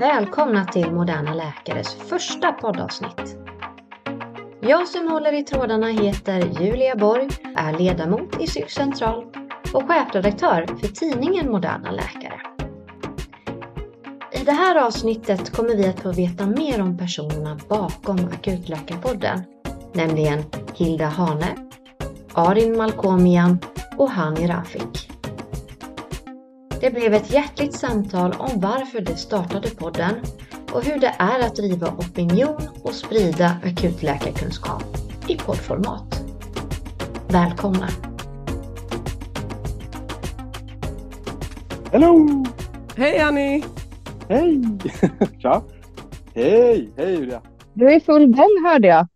Välkomna till Moderna Läkares första poddavsnitt. Jag som håller i trådarna heter Julia Borg, är ledamot i Psykcentral och chefredaktör för tidningen Moderna Läkare. I det här avsnittet kommer vi att få veta mer om personerna bakom Akutläkarpodden, nämligen Hilda Hane, Arin Malkomian och Hani Rafik. Det blev ett hjärtligt samtal om varför de startade podden och hur det är att driva opinion och sprida akutläkarkunskap i poddformat. Välkomna! Hello! Hej Annie! Hej! Tja! Hej! Hej Julia! Du är i full gång hörde jag.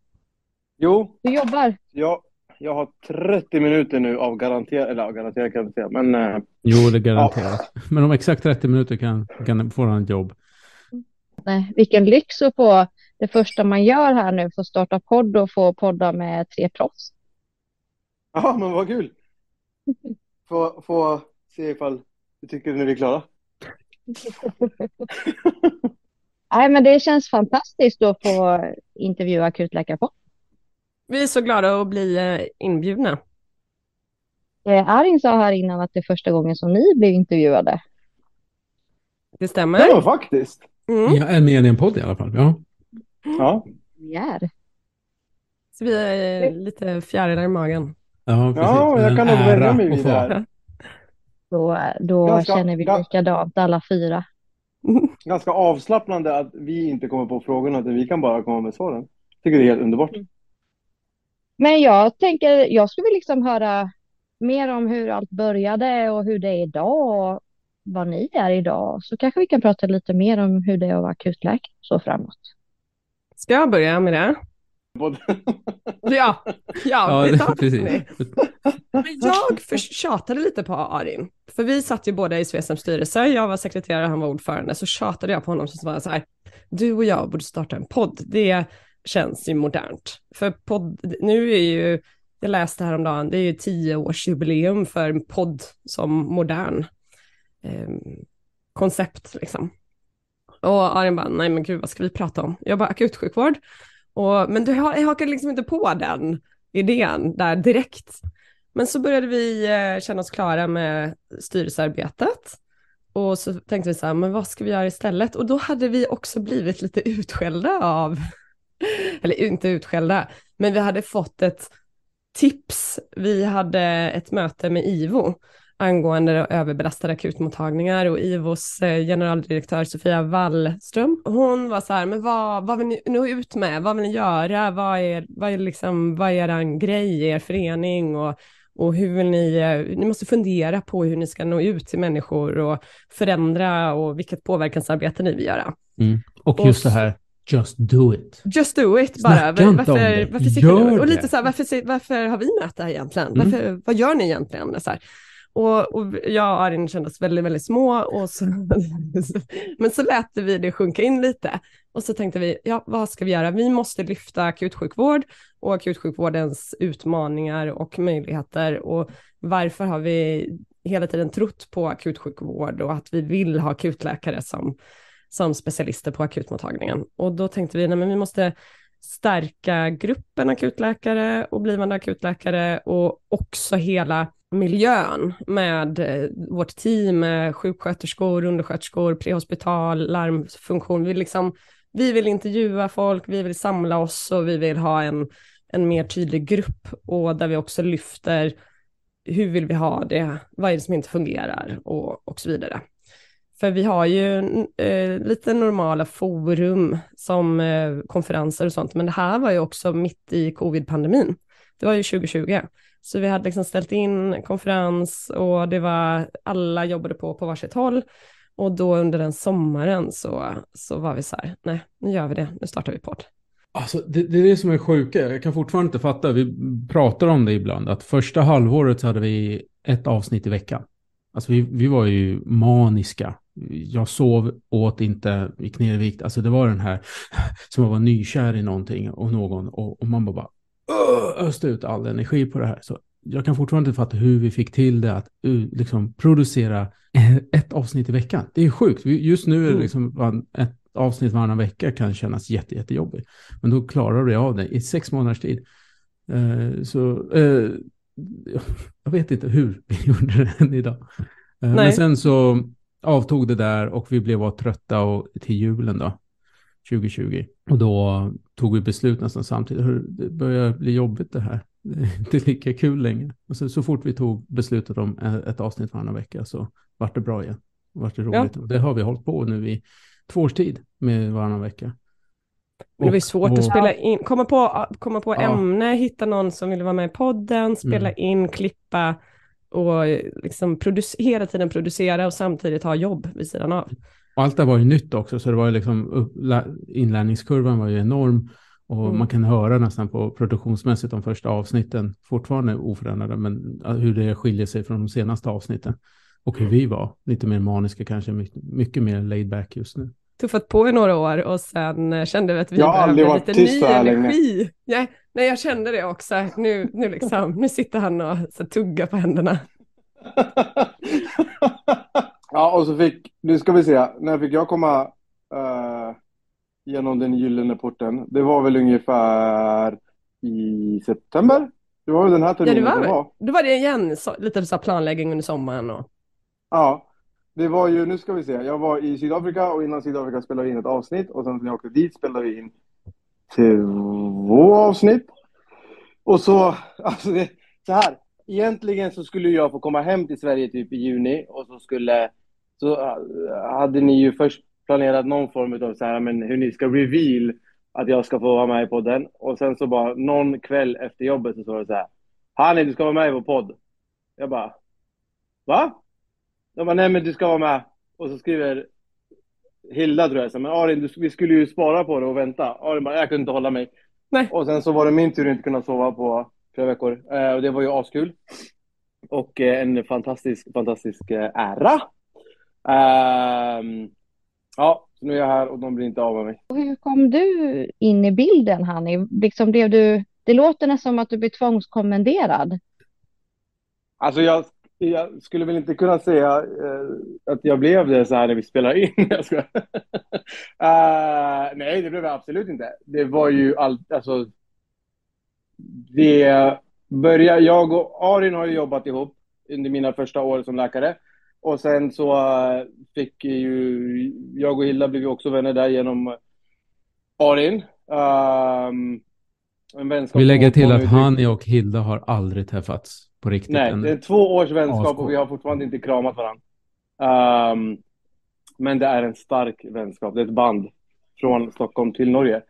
Jo, Du jobbar. jag, jag har 30 minuter nu av garanterad, eller ja, garanterad kan jag säga, men eh, Jo, det är garanterat. Men om exakt 30 minuter kan, kan få han ett jobb. Nej, vilken lyx att få det första man gör här nu, få starta podd och få podda med tre proffs. ja men vad kul! Få, få se ifall du tycker nu är vi klara. Nej, men det känns fantastiskt att få intervjua akutläkarpodd. Vi är så glada att bli eh, inbjudna. Eh, Arin sa här innan att det är första gången som ni blev intervjuade. Det stämmer. Ja faktiskt! Mm. Jag är med i en podd i alla fall. Ja. Ja, är. Så vi är eh, lite fjärilar i magen. Ja, precis. ja jag kan nog vänja mig vid det här. Då, då Ganska- känner vi likadant alla fyra. Ganska avslappnande att vi inte kommer på frågorna, utan vi kan bara komma med svaren. Tycker det är helt underbart. Men jag tänker, jag skulle vilja liksom höra mer om hur allt började och hur det är idag och vad ni är idag. Så kanske vi kan prata lite mer om hur det är att vara akutläkare så framåt. Ska jag börja med det? Både- Ja, ja, Ja, vi det, tar precis. Men jag för, tjatade lite på Arin, för vi satt ju båda i Svesems styrelse, jag var sekreterare, han var ordförande, så tjatade jag på honom som var så här, du och jag borde starta en podd, det känns ju modernt. För podd, nu är ju, jag läste häromdagen, det är ju tioårsjubileum för en podd som modern eh, koncept liksom. Och Arin bara, nej men gud vad ska vi prata om? Jag bara, akutsjukvård. Och, men du jag hakade liksom inte på den idén där direkt. Men så började vi eh, känna oss klara med styrelsearbetet. Och så tänkte vi så här, men vad ska vi göra istället? Och då hade vi också blivit lite utskällda av, eller inte utskällda, men vi hade fått ett tips. Vi hade ett möte med IVO angående överbelastade akutmottagningar och IVOs eh, generaldirektör Sofia Wallström. Hon var så här, men vad, vad vill ni nå ut med? Vad vill ni göra? Vad är, vad är, liksom, vad är er grej, er förening? Och, och hur vill ni, eh, ni måste fundera på hur ni ska nå ut till människor och förändra och vilket påverkansarbete ni vill göra. Mm. Och Och just det så- här, just do it. Just do it bara. Snacka inte om Varför, det. varför Gör ni och lite det. så här, varför, varför har vi möte här egentligen? Mm. Varför, vad gör ni egentligen? Så här. Och, och jag och Arin kände oss väldigt, väldigt små. Och så, men så lät vi det sjunka in lite. Och så tänkte vi, ja, vad ska vi göra? Vi måste lyfta akutsjukvård och akutsjukvårdens utmaningar och möjligheter. Och varför har vi hela tiden trott på akutsjukvård och att vi vill ha akutläkare som, som specialister på akutmottagningen. Och då tänkte vi, nej men vi måste stärka gruppen akutläkare och blivande akutläkare och också hela miljön med eh, vårt team med sjuksköterskor, undersköterskor, prehospital, larmfunktion. Vi, liksom, vi vill intervjua folk, vi vill samla oss och vi vill ha en, en mer tydlig grupp och där vi också lyfter hur vill vi ha det, vad är det som inte fungerar och, och så vidare. För vi har ju eh, lite normala forum som eh, konferenser och sånt, men det här var ju också mitt i covid-pandemin. Det var ju 2020. Så vi hade liksom ställt in konferens och det var, alla jobbade på på varsitt håll. Och då under den sommaren så, så var vi så här, nej, nu gör vi det, nu startar vi podd. Alltså, det, det är det som är sjuka. Jag kan fortfarande inte fatta. Vi pratar om det ibland. Att första halvåret så hade vi ett avsnitt i veckan. Alltså vi, vi var ju maniska. Jag sov, åt inte, gick ner i vikt. Alltså det var den här som vara nykär i någonting och någon. Och, och man bara, öste ut all energi på det här. Så jag kan fortfarande inte fatta hur vi fick till det att uh, liksom producera ett avsnitt i veckan. Det är sjukt. Vi- Just nu är det Mm. liksom var- ett avsnitt varannan vecka kan kännas jätte, jättejobbigt. Men då klarar du av det i sex månaders tid. Eh, så eh, jag vet inte hur vi gjorde det än idag. Nej. men sen så avtog det där och vi blev bara trötta och, till julen då, 2020. Och då tog vi beslut nästan samtidigt. Hör, Det börjar bli jobbigt det här. Det är inte lika kul längre. Och så, så fort vi tog beslutet om ett avsnitt varannan vecka så vart det bra igen. Vart det roligt. Och det har vi hållit på nu i två års tid med varannan vecka. Men det var ju Och- svårt och- att spela in, komma på, komma på Ja. ämne, hitta någon som ville vara med i podden, spela Mm. in, klippa och liksom produc- hela tiden producera och samtidigt ha jobb vid sidan av. Och allt det var ju nytt också, så det var ju liksom inlärningskurvan var ju enorm. Och Mm. man kan höra nästan på produktionsmässigt de första avsnitten fortfarande oförändrade, men hur det skiljer sig från de senaste avsnitten. Och hur vi var, lite mer maniska kanske, mycket, mycket mer laid back just nu. Tuffat på i några år och sen eh, kände vi att vi Jag behövde lite ny här länge. energi. Nej, jag kände det också. Nu, nu, liksom, nu sitter han och så, tuggar på händerna. ja, och så fick, nu ska vi se, när fick jag komma eh, genom den gyllene porten? Det var väl ungefär i september? Det var väl den här Ja, det terminen var som var. Då var det igen så, lite så planläggning under sommaren. Och, Ja, det var ju, nu ska vi se, jag var i Sydafrika och innan Sydafrika spelade vi in ett avsnitt och sen när jag åkte dit spelade vi in två avsnitt. Och så, alltså det, så här, egentligen så skulle jag få komma hem till Sverige typ i juni och så skulle, så eh, hade ni ju först planerat någon form av så här, men hur ni ska reveal att jag ska få vara med i podden och sen så bara någon kväll efter jobbet så står det så här, Hanni du ska vara med i vår podd. Jag bara, va? De bara, nej men du ska vara med. Och så skriver Hilda tror jag, så, men Arin, du, vi skulle ju spara på det och vänta. Arin bara, jag kunde inte hålla mig. Nej. Och sen så var det min tur att inte kunna sova på flera veckor. Eh, och det var ju askul. Och eh, en fantastisk, fantastisk eh, ära. Ehm, ja, så nu är jag här och de blir inte av med mig. Och hur kom du in i bilden, Hanni? Liksom blev du, det låter nästan som att du blev tvångskommenderad. Alltså jag, jag skulle väl inte kunna säga eh, att jag blev det så här när vi spelar in. Jag eh, nej, det blev jag absolut inte. Det var ju allt, alltså. Det började, jag och Arin har ju jobbat ihop under mina första år som läkare. Och sen så eh, fick ju, jag och Hilda blev ju också vänner där genom Arin. Ehm, vi lägger till att Hani och Hilda har aldrig träffats på riktigt Nej, än. det är två års vänskap och vi har fortfarande inte kramat varandra. Ehm, men det är en stark vänskap. Det är ett band från Stockholm till Norge.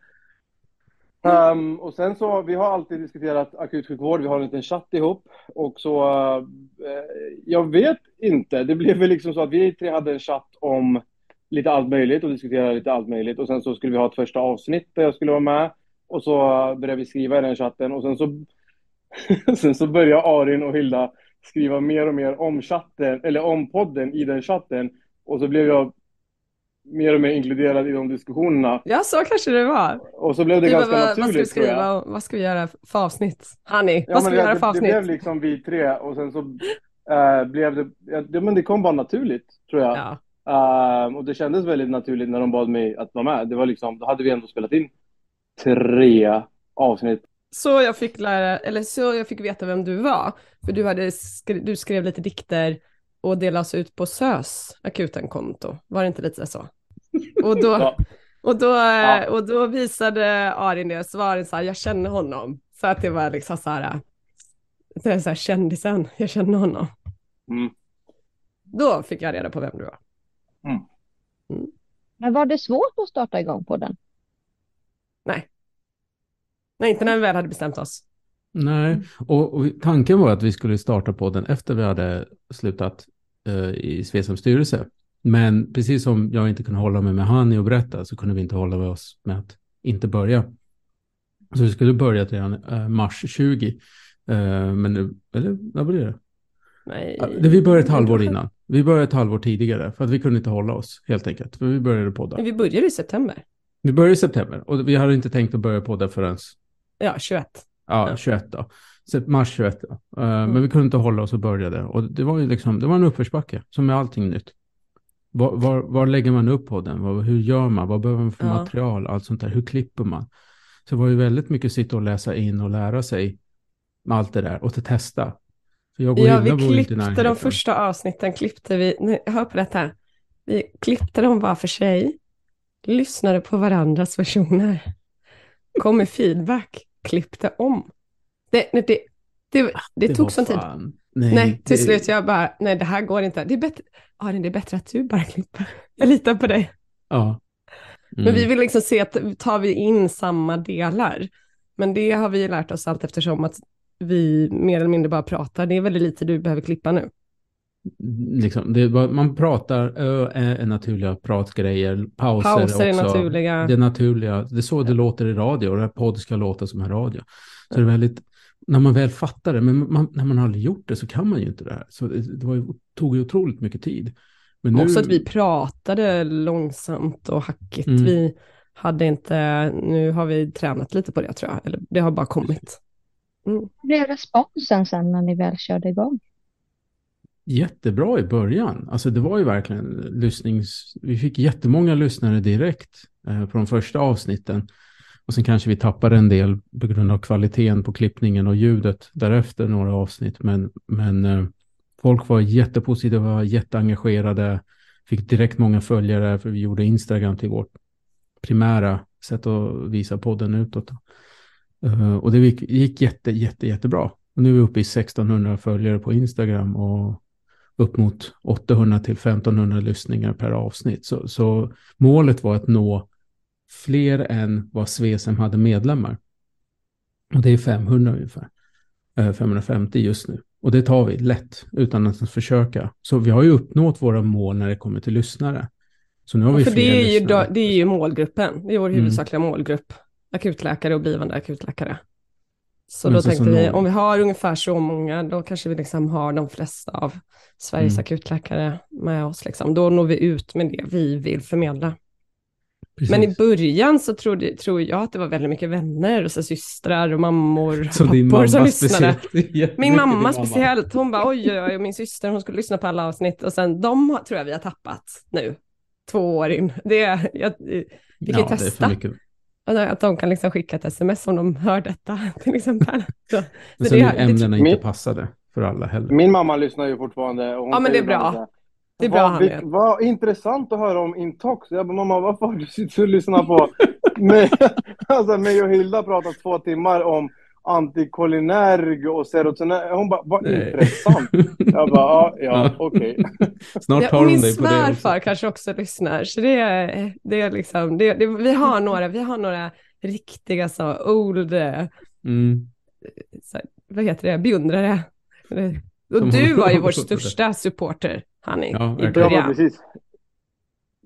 Ehm, och sen så, vi har alltid diskuterat akutsjukvård. Vi har en liten chatt ihop. Och så, eh, jag vet inte. Det blev väl liksom så att vi tre hade en chatt om lite allt möjligt och diskuterade lite allt möjligt. Och sen så skulle vi ha ett första avsnitt där jag skulle vara med. Och så började vi skriva i den chatten och sen så Sen så började Arin och Hilda skriva mer och mer om chatten, eller om podden i den chatten. Och så blev jag mer och mer inkluderad i de diskussionerna. ja, så kanske det var. Och så blev det Vi bara, ganska vad, vad ska vi naturligt tror jag. skriva och vad ska vi göra för avsnitt? Hanni, Ja, vad ska vi göra det, för det, avsnitt? det blev liksom vi tre och sen så eh, blev det, ja, men det kom bara naturligt tror jag. Ja. Ehm, och det kändes väldigt naturligt när de bad mig att vara med. Det var liksom, då hade vi ändå spelat in tre avsnitt. Så jag fick lära, eller så jag fick veta vem du var. För du, hade skri, du skrev lite dikter och det lades ut på SÖS akutenkonto. Var det inte lite så? Och då, Ja. och då, Ja. och då visade Arin det, så var det så här, jag känner honom. Så att det var liksom så här, det är så här kändisen, jag känner honom. Mm. Då fick jag reda på vem du var. Men var det svårt att starta igång på den? Nej, inte när vi väl hade bestämt oss. Nej, och, och tanken var att vi skulle starta podden efter vi hade slutat eh, i Svesems styrelse. Men precis som jag inte kunde hålla mig med Hani och berätta så kunde vi inte hålla med oss med att inte börja. Så vi skulle börja redan eh, mars 20. Eh, men nu, eller vad blir det? Nej. Vi började ett halvår innan. Vi började ett halvår tidigare för att vi kunde inte hålla oss helt enkelt. För vi började podda. Men vi började i september. Vi började i september och vi hade inte tänkt att börja podda förrän Ja, 21. Ja, Ja. 21 då. mars 21. Uh, mm. Men vi kunde inte hålla oss och började. Och det var ju liksom, det var en uppförsbacke, som med allting nytt. Var, var, var lägger man upp podden? hur gör man? Vad behöver man för ja. material? Allt sånt där. Hur klipper man? Så det var ju väldigt mycket sitta och läsa in och lära sig med allt det där och att testa. För jag ja, vi klippte de första avsnitten, klippte vi, nu, hör på detta, vi klippte dem var för sig, lyssnade på varandras versioner, kom med feedback, klippte om. Det, det, det, det, det tog sån tid. Nej, nej, till det... slut jag bara, nej det här går inte. Det är bättre, Arin, det är bättre att du bara klipper. Jag litar på dig. Ja. Mm. Men vi vill liksom se att tar vi in samma delar. Men det har vi lärt oss allt eftersom att vi mer eller mindre bara pratar. Det är väldigt lite du behöver klippa nu. Liksom, det, man pratar, ö är naturliga pratgrejer, pauser, pauser också. är naturliga. Det är naturliga, det är så det låter i radio och det här podd ska låta som en radio. Så det är väldigt, när man väl fattar det, men man, när man aldrig gjort det så kan man ju inte det här. Så det, det var, tog ju otroligt mycket tid. Men nu... Också att vi pratade långsamt och hackigt. Mm. Vi hade inte, nu har vi tränat lite på det tror jag, eller det har bara kommit. Mm. Hur blev responsen sen när ni väl körde igång? Jättebra i början. Alltså det var ju verkligen lyssnings... Vi fick jättemånga lyssnare direkt eh, på de första avsnitten. Och sen kanske vi tappade en del på grund av kvaliteten på klippningen och ljudet därefter några avsnitt. Men, men eh, folk var jättepositiva, jätteengagerade. Fick direkt många följare för vi gjorde Instagram till vårt primära sätt att visa podden utåt. Uh, och det gick, gick jätte, jätte, jättebra. Och nu är vi uppe i 1600 följare på Instagram och upp mot 800 till 1500 lyssningar per avsnitt. Så, så målet var att nå fler än vad Svesem hade medlemmar. Och det är 500 ungefär. 550 eh, just nu. Och det tar vi lätt utan att försöka. Så vi har ju uppnått våra mål när det kommer till lyssnare. Så nu har vi för det är, ju då, det är ju målgruppen. Det är vår mm. huvudsakliga mm. målgrupp. Akutläkare och blivande akutläkare. Så då tänkte vi, om vi har ungefär så många, då kanske vi liksom har de flesta av Sveriges mm. akutläkare med oss. Liksom. Då når vi ut med det vi vill förmedla. Precis. Men i början så trodde, tror jag att det var väldigt mycket vänner och så systrar och mammor så pappor som lyssnade. Min mamma speciellt, hon bara oj, oj, oj, min syster hon skulle lyssna på alla avsnitt och sen de tror jag vi har tappat nu, två år in. Det, jag, vi kan ja, testa. Att de kan liksom skicka ett sms om de hör detta till exempel. Så, men så det, ämnena det, inte passade för alla heller. Min mamma lyssnar ju fortfarande. Och hon ja, men det är bra. Det är bra, vad, vi, vad intressant att höra om Intox. Jag bara, mamma, varför har du suttit och lyssnat på mig, alltså, mig och Hilda pratat två timmar om antikolinerg och serotonin. Hon bara, vad Nej. intressant. Jag bara, ja, ja okej. Okay. Snart tar hon dig på det. Min svärfar kanske också lyssnar, så det är, det är liksom, det, det, vi har några, vi har några riktiga så old, mm. så, vad heter det, beundrare. Och du var ju vår största supporter. Hanni, ja, i början. Ja, precis.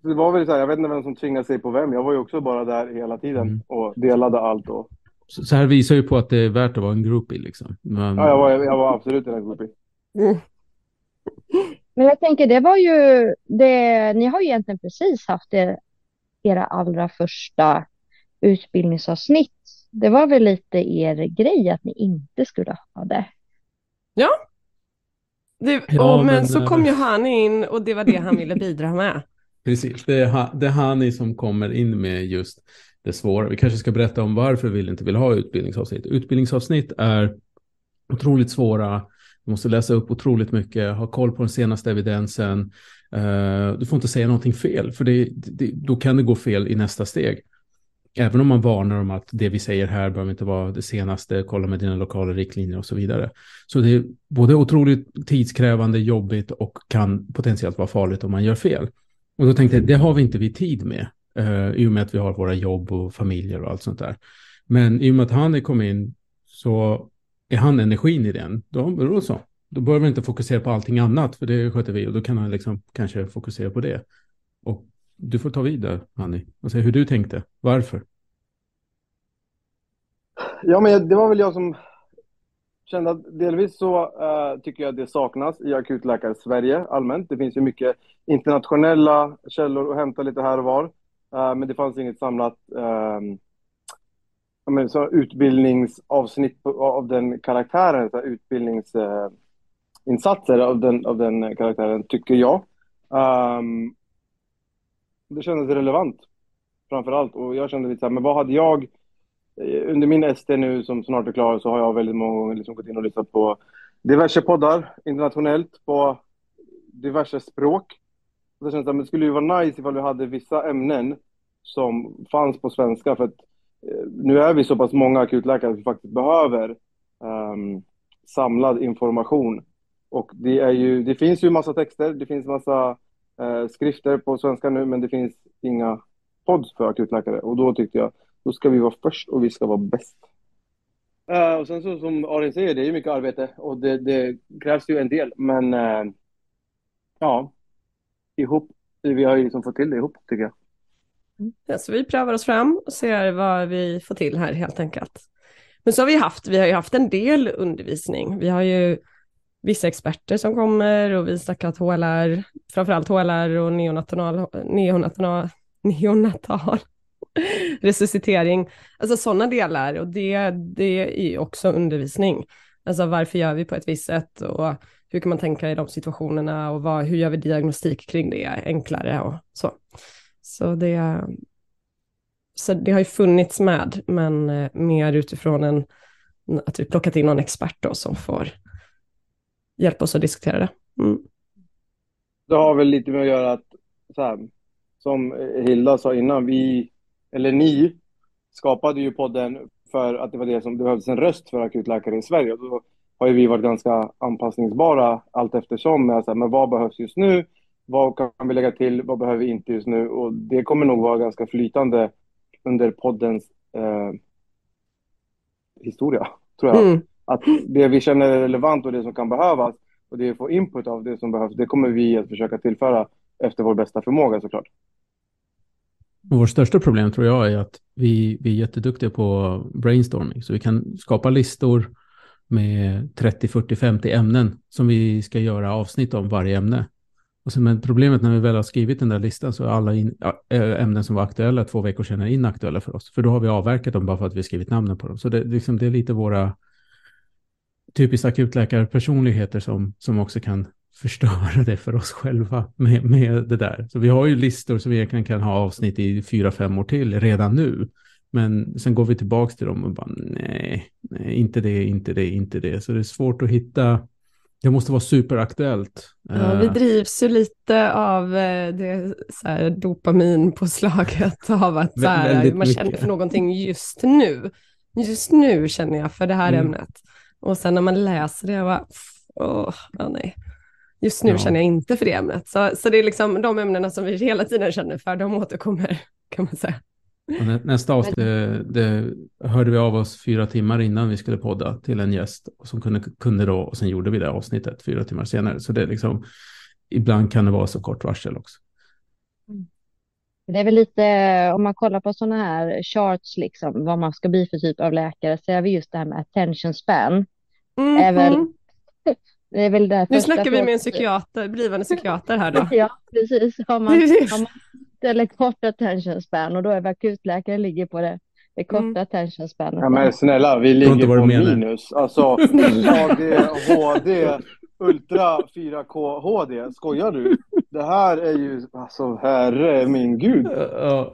Det var väl så här, jag vet inte vem som tvingade sig på vem. Jag var ju också bara där hela tiden mm. och delade allt. Och... Så, så, här visar ju på att det är värt att vara en groupie liksom. Men... Ja, jag var, jag var absolut en groupie. Mm. Men jag tänker, det var ju det, ni har ju egentligen precis haft er, era allra första utbildningsavsnitt. Det var väl lite er grej att ni inte skulle ha det. Ja, det, ja, och, men, men, så kom ju han in och det var det han ville bidra med. Precis, det är, det är Hani som kommer in med just det svåra. Vi kanske ska berätta om varför vi inte vill ha utbildningsavsnitt. Utbildningsavsnitt är otroligt svåra. Du måste läsa upp otroligt mycket, ha koll på den senaste evidensen. Eh, du får inte säga någonting fel, för det, det, då kan det gå fel i nästa steg. Även om man varnar om att det vi säger här behöver inte vara det senaste, kolla med dina lokala riktlinjer och så vidare. Så det är både otroligt tidskrävande, jobbigt och kan potentiellt vara farligt om man gör fel. Och då tänkte jag, det har vi inte vi tid med, eh, i och med att vi har våra jobb och familjer och allt sånt där. Men i och med att han är kommit in så är han energin i den, då, då så. Då behöver vi inte fokusera på allting annat, för det sköter vi och då kan han liksom kanske fokusera på det. Och du får ta vid där, Annie, och säga hur du tänkte. Varför? Ja, men det var väl jag som kände att delvis så uh, tycker jag att det saknas i akutläkare Sverige allmänt. Det finns ju mycket internationella källor att hämta lite här och var. Uh, men det fanns inget samlat um, men, så utbildningsavsnitt på, av den karaktären, så utbildningsinsatser eh, av, den, av den karaktären, tycker jag. Um, det kändes relevant framför allt. Och jag kände lite så här, men vad hade jag... Eh, under min ST nu som snart är klar så har jag väldigt många gånger liksom gått in och lyssnat på diverse poddar internationellt på diverse språk. Det känns att det skulle ju vara nice ifall vi hade vissa ämnen som fanns på svenska för att eh, nu är vi så pass många akutläkare att vi faktiskt behöver um, samlad information. Och det, är ju, det finns ju massa texter, det finns massa uh, skrifter på svenska nu, men det finns inga pods för akutläkare. Och då tyckte jag, då ska vi vara först och vi ska vara bäst. Uh, och sen så som Arin säger, det är ju mycket arbete och det, det krävs ju en del, men uh, ja, ihop, vi har ju liksom fått till det ihop tycker jag. Mm. Ja, så vi prövar oss fram och ser vad vi får till här helt enkelt. Men så har vi haft, vi har ju haft en del undervisning. Vi har ju vissa experter som kommer och vi snackat HLR, framförallt HLR och neonatal, neonatal, neonatal resuscitering. Alltså sådana delar och det, det är ju också undervisning. Alltså varför gör vi på ett visst sätt och hur kan man tänka i de situationerna och vad, hur gör vi diagnostik kring det enklare och så. Så det, så det har ju funnits med, men eh, mer utifrån en, att vi plockat in någon expert då som får hjälpa oss att diskutera det. Mm. Det har väl lite med att göra att, så här, som Hilda sa innan, vi, eller ni, skapade ju podden för att det var det som det behövdes en röst för akutläkare i Sverige. Och då har ju vi varit ganska anpassningsbara allt eftersom. Med så här, men vad behövs just nu? Vad kan vi lägga till? Vad behöver vi inte just nu? Och det kommer nog vara ganska flytande under poddens eh, historia, tror jag. Mm. Att det vi känner är relevant och det som kan behövas och det vi får input av det som behövs, det kommer vi att försöka tillföra efter vår bästa förmåga såklart. Vårt största problem tror jag är att vi, vi är jätteduktiga på brainstorming. Så vi kan skapa listor med 30, 40, 50 ämnen som vi ska göra avsnitt om varje ämne. Och sen, men problemet när vi väl har skrivit den där listan så är alla in, eh, ämnen som var aktuella två veckor senare inaktuella för oss. För då har vi avverkat dem bara för att vi skrivit namnen på dem. Så det, liksom, det är lite våra typiskt akutläkarpersonligheter som, som också kan förstöra det för oss själva med, med det där. Så vi har ju listor som vi egentligen kan ha avsnitt i fyra, fem år till redan nu. Men sen går vi tillbaka till dem och bara nej, nej, inte det, inte det, inte det. Så det är svårt att hitta. Det måste vara superaktuellt. Ja, vi Eh, drivs ju lite av eh, det så här, dopaminpåslaget av att så här, man känner mycket. för någonting just nu. Just nu känner jag för det här Mm. ämnet. Och sen när man läser det, jag bara, åh, ja, nej. Just nu Ja. känner jag inte för det ämnet. Så, så det är liksom de ämnena som vi hela tiden känner för, de återkommer, kan man säga. Och nä- nästa avsnitt, det, det hörde vi av oss fyra timmar innan vi skulle podda till en gäst och som kunde, kunde då, och sen gjorde vi det avsnittet fyra timmar senare. Så det är liksom, ibland kan det vara så kort varsel också. Det är väl lite, om man kollar på sådana här charts, liksom, vad man ska bli för typ av läkare, så är vi just det här med attention span. Mm, Är väl mm. Det är väl där Nu snackar vi med en psykiater, blivande psykiater här då. Ja, precis. Har man, har man eller kort attention span och då är vi akutläkare ligger på det, det korta Mm. attention spanet. Ja, men snälla, vi ligger på minus. Alltså, AD, HD, Ultra 4K HD. Skojar du? Det här är ju, alltså herre min gud. Ja.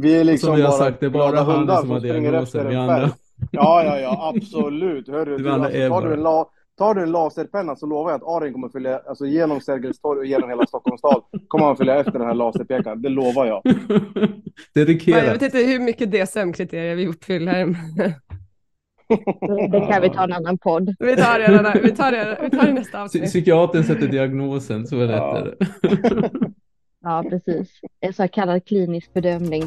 Vi är liksom Som vi har bara sagt, det är bara han hundar som har diagnosen, vi andra. Ja, ja, ja, absolut. Hörru, du, alltså, tar, du en la, tar du en laserpenna så lovar jag att Arin kommer följa, alltså genom Sergels torg och genom hela Stockholms stad kommer han följa efter den här laserpekaren. Det lovar jag. Jag Dedikerat. vet inte hur mycket DSM-kriterier vi uppfyller. Det kan vi ta en annan podd. Vi tar det, redan- vi tar det, vi tar det nästa avsnitt. Psykiatern sätter diagnosen, så är det. Ja. Ja, precis. En så kallad klinisk bedömning.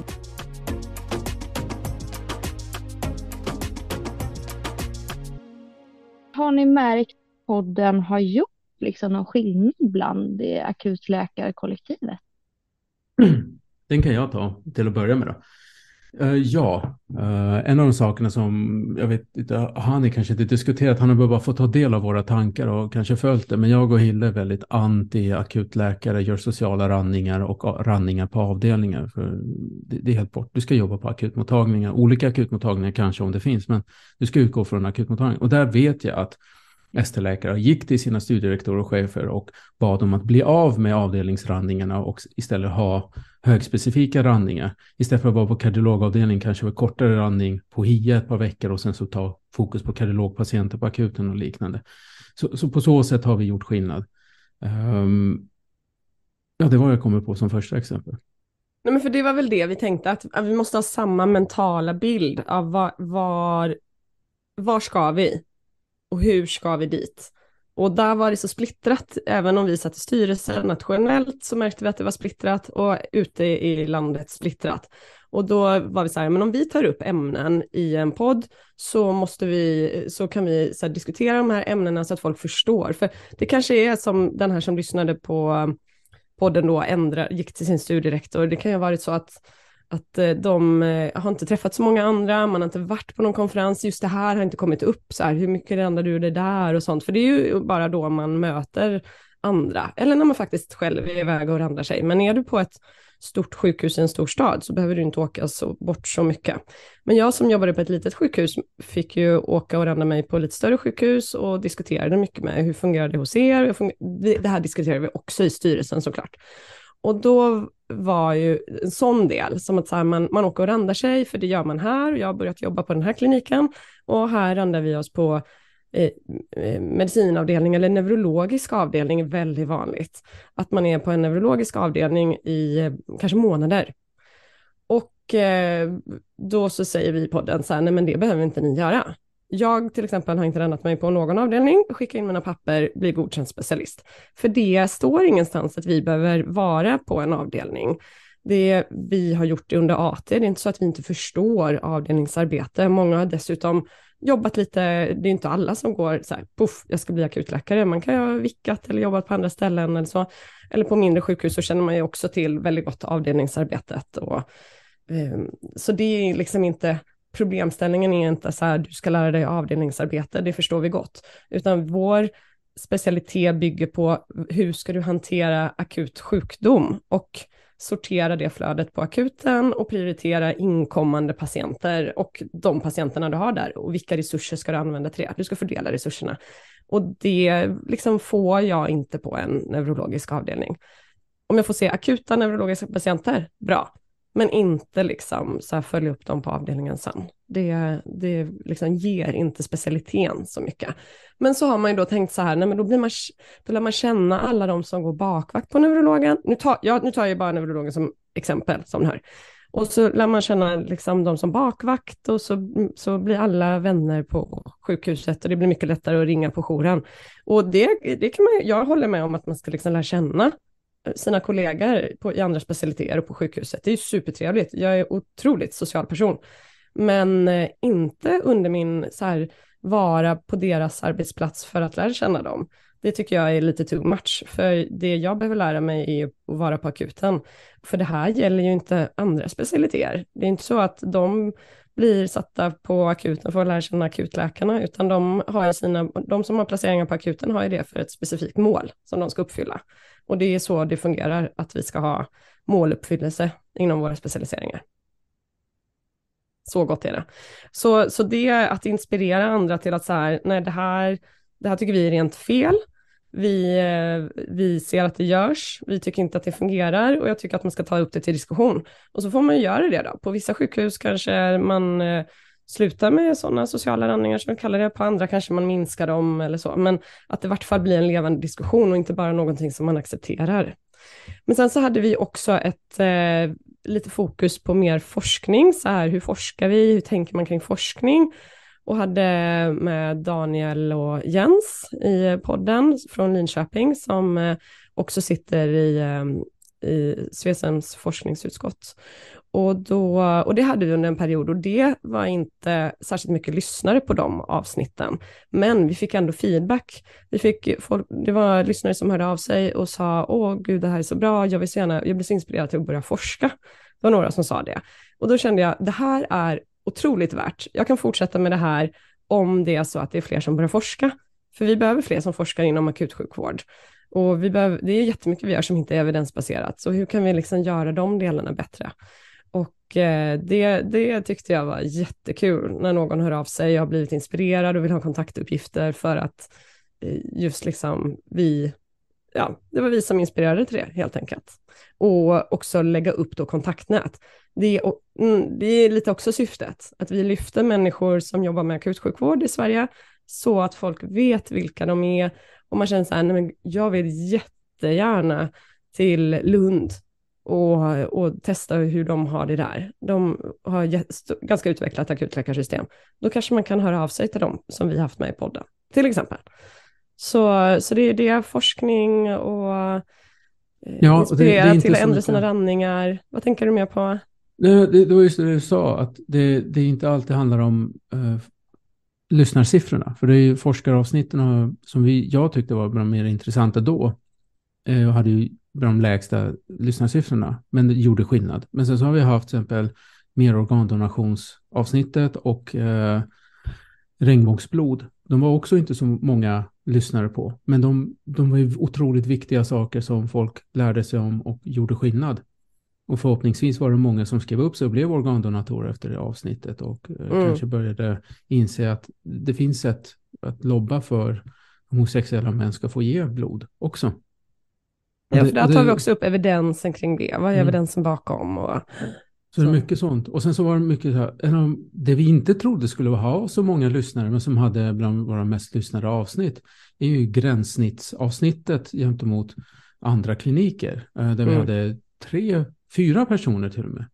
Har ni märkt att podden har gjort liksom någon skillnad bland det akutläkarkollektivet? Den kan jag ta till att börja med. Då. Uh, ja, uh, en av de sakerna som jag vet inte, han är kanske inte diskuterat, han har bara fått ta del av våra tankar och kanske följt det, men jag och Hille är väldigt anti akutläkare, gör sociala randningar och randningar på avdelningar. För det, det, är helt bort. Du ska jobba på akutmottagningar, olika akutmottagningar kanske om det finns, men du ska utgå från akutmottagning. Och där vet jag att ST-läkare gick till sina studierektorer och chefer och bad dem att bli av med avdelningsrandningarna och istället ha högspecifika randningar. Istället för att vara på kardiologavdelning kanske var kortare randning på HIA ett par veckor och sen så ta fokus på kardiologpatienter på akuten och liknande. Så, så på så sätt har vi gjort skillnad. Um, ja, det var jag kommer på som första exempel. Nej, men för det var väl det vi tänkte, att, att vi måste ha samma mentala bild av var, var, var ska vi? Och hur ska vi dit? Och där var det så splittrat, även om vi satt i styrelsen nationellt så märkte vi att det var splittrat och ute i landet splittrat. Och då var vi så här, men om vi tar upp ämnen i en podd så måste vi, så kan vi så här, diskutera de här ämnena så att folk förstår. För det kanske är som den här som lyssnade på podden då ändra, gick till sin studierektor. Det kan ju ha varit så att att eh, de eh, har inte träffat så många andra, man har inte varit på någon konferens, just det här har inte kommit upp, så här, hur mycket ändrar du det där och sånt, för det är ju bara då man möter andra, eller när man faktiskt själv är iväg och randar sig. Men är du på ett stort sjukhus i en stor stad så behöver du inte åka så, bort så mycket. Men jag som jobbade på ett litet sjukhus fick ju åka och randa mig på lite större sjukhus och diskuterade mycket med hur fungerar det hos er? Det här diskuterade vi också i styrelsen såklart. Och då var ju en sån del, som att så här, man, man åker och randar sig, för det gör man här, jag har börjat jobba på den här kliniken, och här randar vi oss på eh, eh, medicinavdelning eller neurologisk avdelning är väldigt vanligt. Att man är på en neurologisk avdelning i eh, kanske månader. Och eh, då så säger vi i podden så här, nej men det behöver inte ni göra. Jag till exempel har inte rännat mig på någon avdelning, skicka in mina papper, bli godkänd specialist. För det står ingenstans att vi behöver vara på en avdelning. Det vi har gjort under AT, det är inte så att vi inte förstår avdelningsarbete. Många har dessutom jobbat lite, det är inte alla som går så här, puff, jag ska bli akutläkare. Man kan ju ha vickat eller jobbat på andra ställen eller så. Eller på mindre sjukhus så känner man ju också till väldigt gott avdelningsarbetet. Och, um, så det är liksom inte problemställningen är inte så här, du ska lära dig avdelningsarbete, det förstår vi gott, utan vår specialitet bygger på hur ska du hantera akut sjukdom och sortera det flödet på akuten och prioritera inkommande patienter och de patienterna du har där och vilka resurser ska du använda till det? Du ska fördela resurserna. Och det liksom får jag inte på en neurologisk avdelning. Om jag får se akuta neurologiska patienter, bra men inte liksom så här följa upp dem på avdelningen sen. Det, det liksom ger inte specialiteten så mycket. Men så har man ju då tänkt så här, nej men då, blir man, då lär man känna alla de som går bakvakt på neurologen. Nu tar, ja, nu tar jag bara neurologen som exempel, som ni hör. Och så lär man känna liksom de som bakvakt och så, så blir alla vänner på sjukhuset och det blir mycket lättare att ringa på jouren. Och det, det kan man, jag håller med om att man ska liksom lära känna sina kollegor på, i andra specialiteter och på sjukhuset. Det är supertrevligt. Jag är otroligt social person. Men eh, inte under min, så här, vara på deras arbetsplats för att lära känna dem. Det tycker jag är lite too much, för det jag behöver lära mig är att vara på akuten. För det här gäller ju inte andra specialiteter. Det är inte så att de blir satta på akuten för att lära känna akutläkarna, utan de, har sina, de som har placeringar på akuten har ju det för ett specifikt mål som de ska uppfylla. Och det är så det fungerar, att vi ska ha måluppfyllelse inom våra specialiseringar. Så gott är det. Så, så det att inspirera andra till att så här, nej det här, det här tycker vi är rent fel. Vi, eh, vi ser att det görs, vi tycker inte att det fungerar och jag tycker att man ska ta upp det till diskussion. Och så får man ju göra det då. På vissa sjukhus kanske man eh, slutar med sådana sociala landningar som vi kallar det, på andra kanske man minskar dem eller så, men att det i vart fall blir en levande diskussion och inte bara någonting som man accepterar. Men sen så hade vi också ett eh, lite fokus på mer forskning, så här hur forskar vi, hur tänker man kring forskning? Och hade med Daniel och Jens i podden från Linköping som eh, också sitter i, eh, i Svesems forskningsutskott. Och, då, och det hade vi under en period och det var inte särskilt mycket lyssnare på de avsnitten. Men vi fick ändå feedback. Vi fick folk, det var lyssnare som hörde av sig och sa, åh gud det här är så bra, jag vill så gärna, jag blir så inspirerad till att börja forska. Det var några som sa det. Och då kände jag, det här är otroligt värt. Jag kan fortsätta med det här om det är så att det är fler som börjar forska. För vi behöver fler som forskar inom akutsjukvård. Och vi behöver, det är jättemycket vi gör som inte är evidensbaserat, så hur kan vi liksom göra de delarna bättre? Och eh, det, det tyckte jag var jättekul när någon hör av sig, jag har blivit inspirerad och vill ha kontaktuppgifter för att eh, just liksom vi, ja, det var vi som inspirerade till det helt enkelt. Och också lägga upp då kontaktnät. Det är, mm, det är lite också syftet, att vi lyfter människor som jobbar med akutsjukvård i Sverige, så att folk vet vilka de är och man känner så här, nej men jag vill jättegärna till Lund och, och testa hur de har det där. De har ganska utvecklat akutläkarsystem. Då kanske man kan höra av sig till dem som vi haft med i podden, till exempel. Så, så det är det, forskning och ja, inspirera det, det till att ändra sina ranningar. Vad tänker du mer på? Det, det, det var just det du sa, att det, det inte alltid handlar om uh, lyssnarsiffrorna. För det är ju forskaravsnitten som vi, jag tyckte var de mer intressanta då. Uh, och hade ju de lägsta lyssnarsiffrorna, men det gjorde skillnad. Men sen så har vi haft till exempel mer organdonationsavsnittet och uh, regnbågsblod. De var också inte så många lyssnare på, men de, de var ju otroligt viktiga saker som folk lärde sig om och gjorde skillnad. Och förhoppningsvis var det många som skrev upp sig och blev organdonatorer efter det avsnittet och eh, mm. kanske började inse att det finns sätt att lobba för homosexuella män ska få ge blod också. Ja, för där tar vi också upp evidensen kring det. Vad är mm. evidensen bakom? Och, så, det är mycket sånt. Och sen så var det mycket så här, det vi inte trodde skulle ha så många lyssnare, men som hade bland våra mest lyssnade avsnitt, är ju gränssnittsavsnittet gentemot andra kliniker, eh, där vi mm. hade tre fyra personer till och med,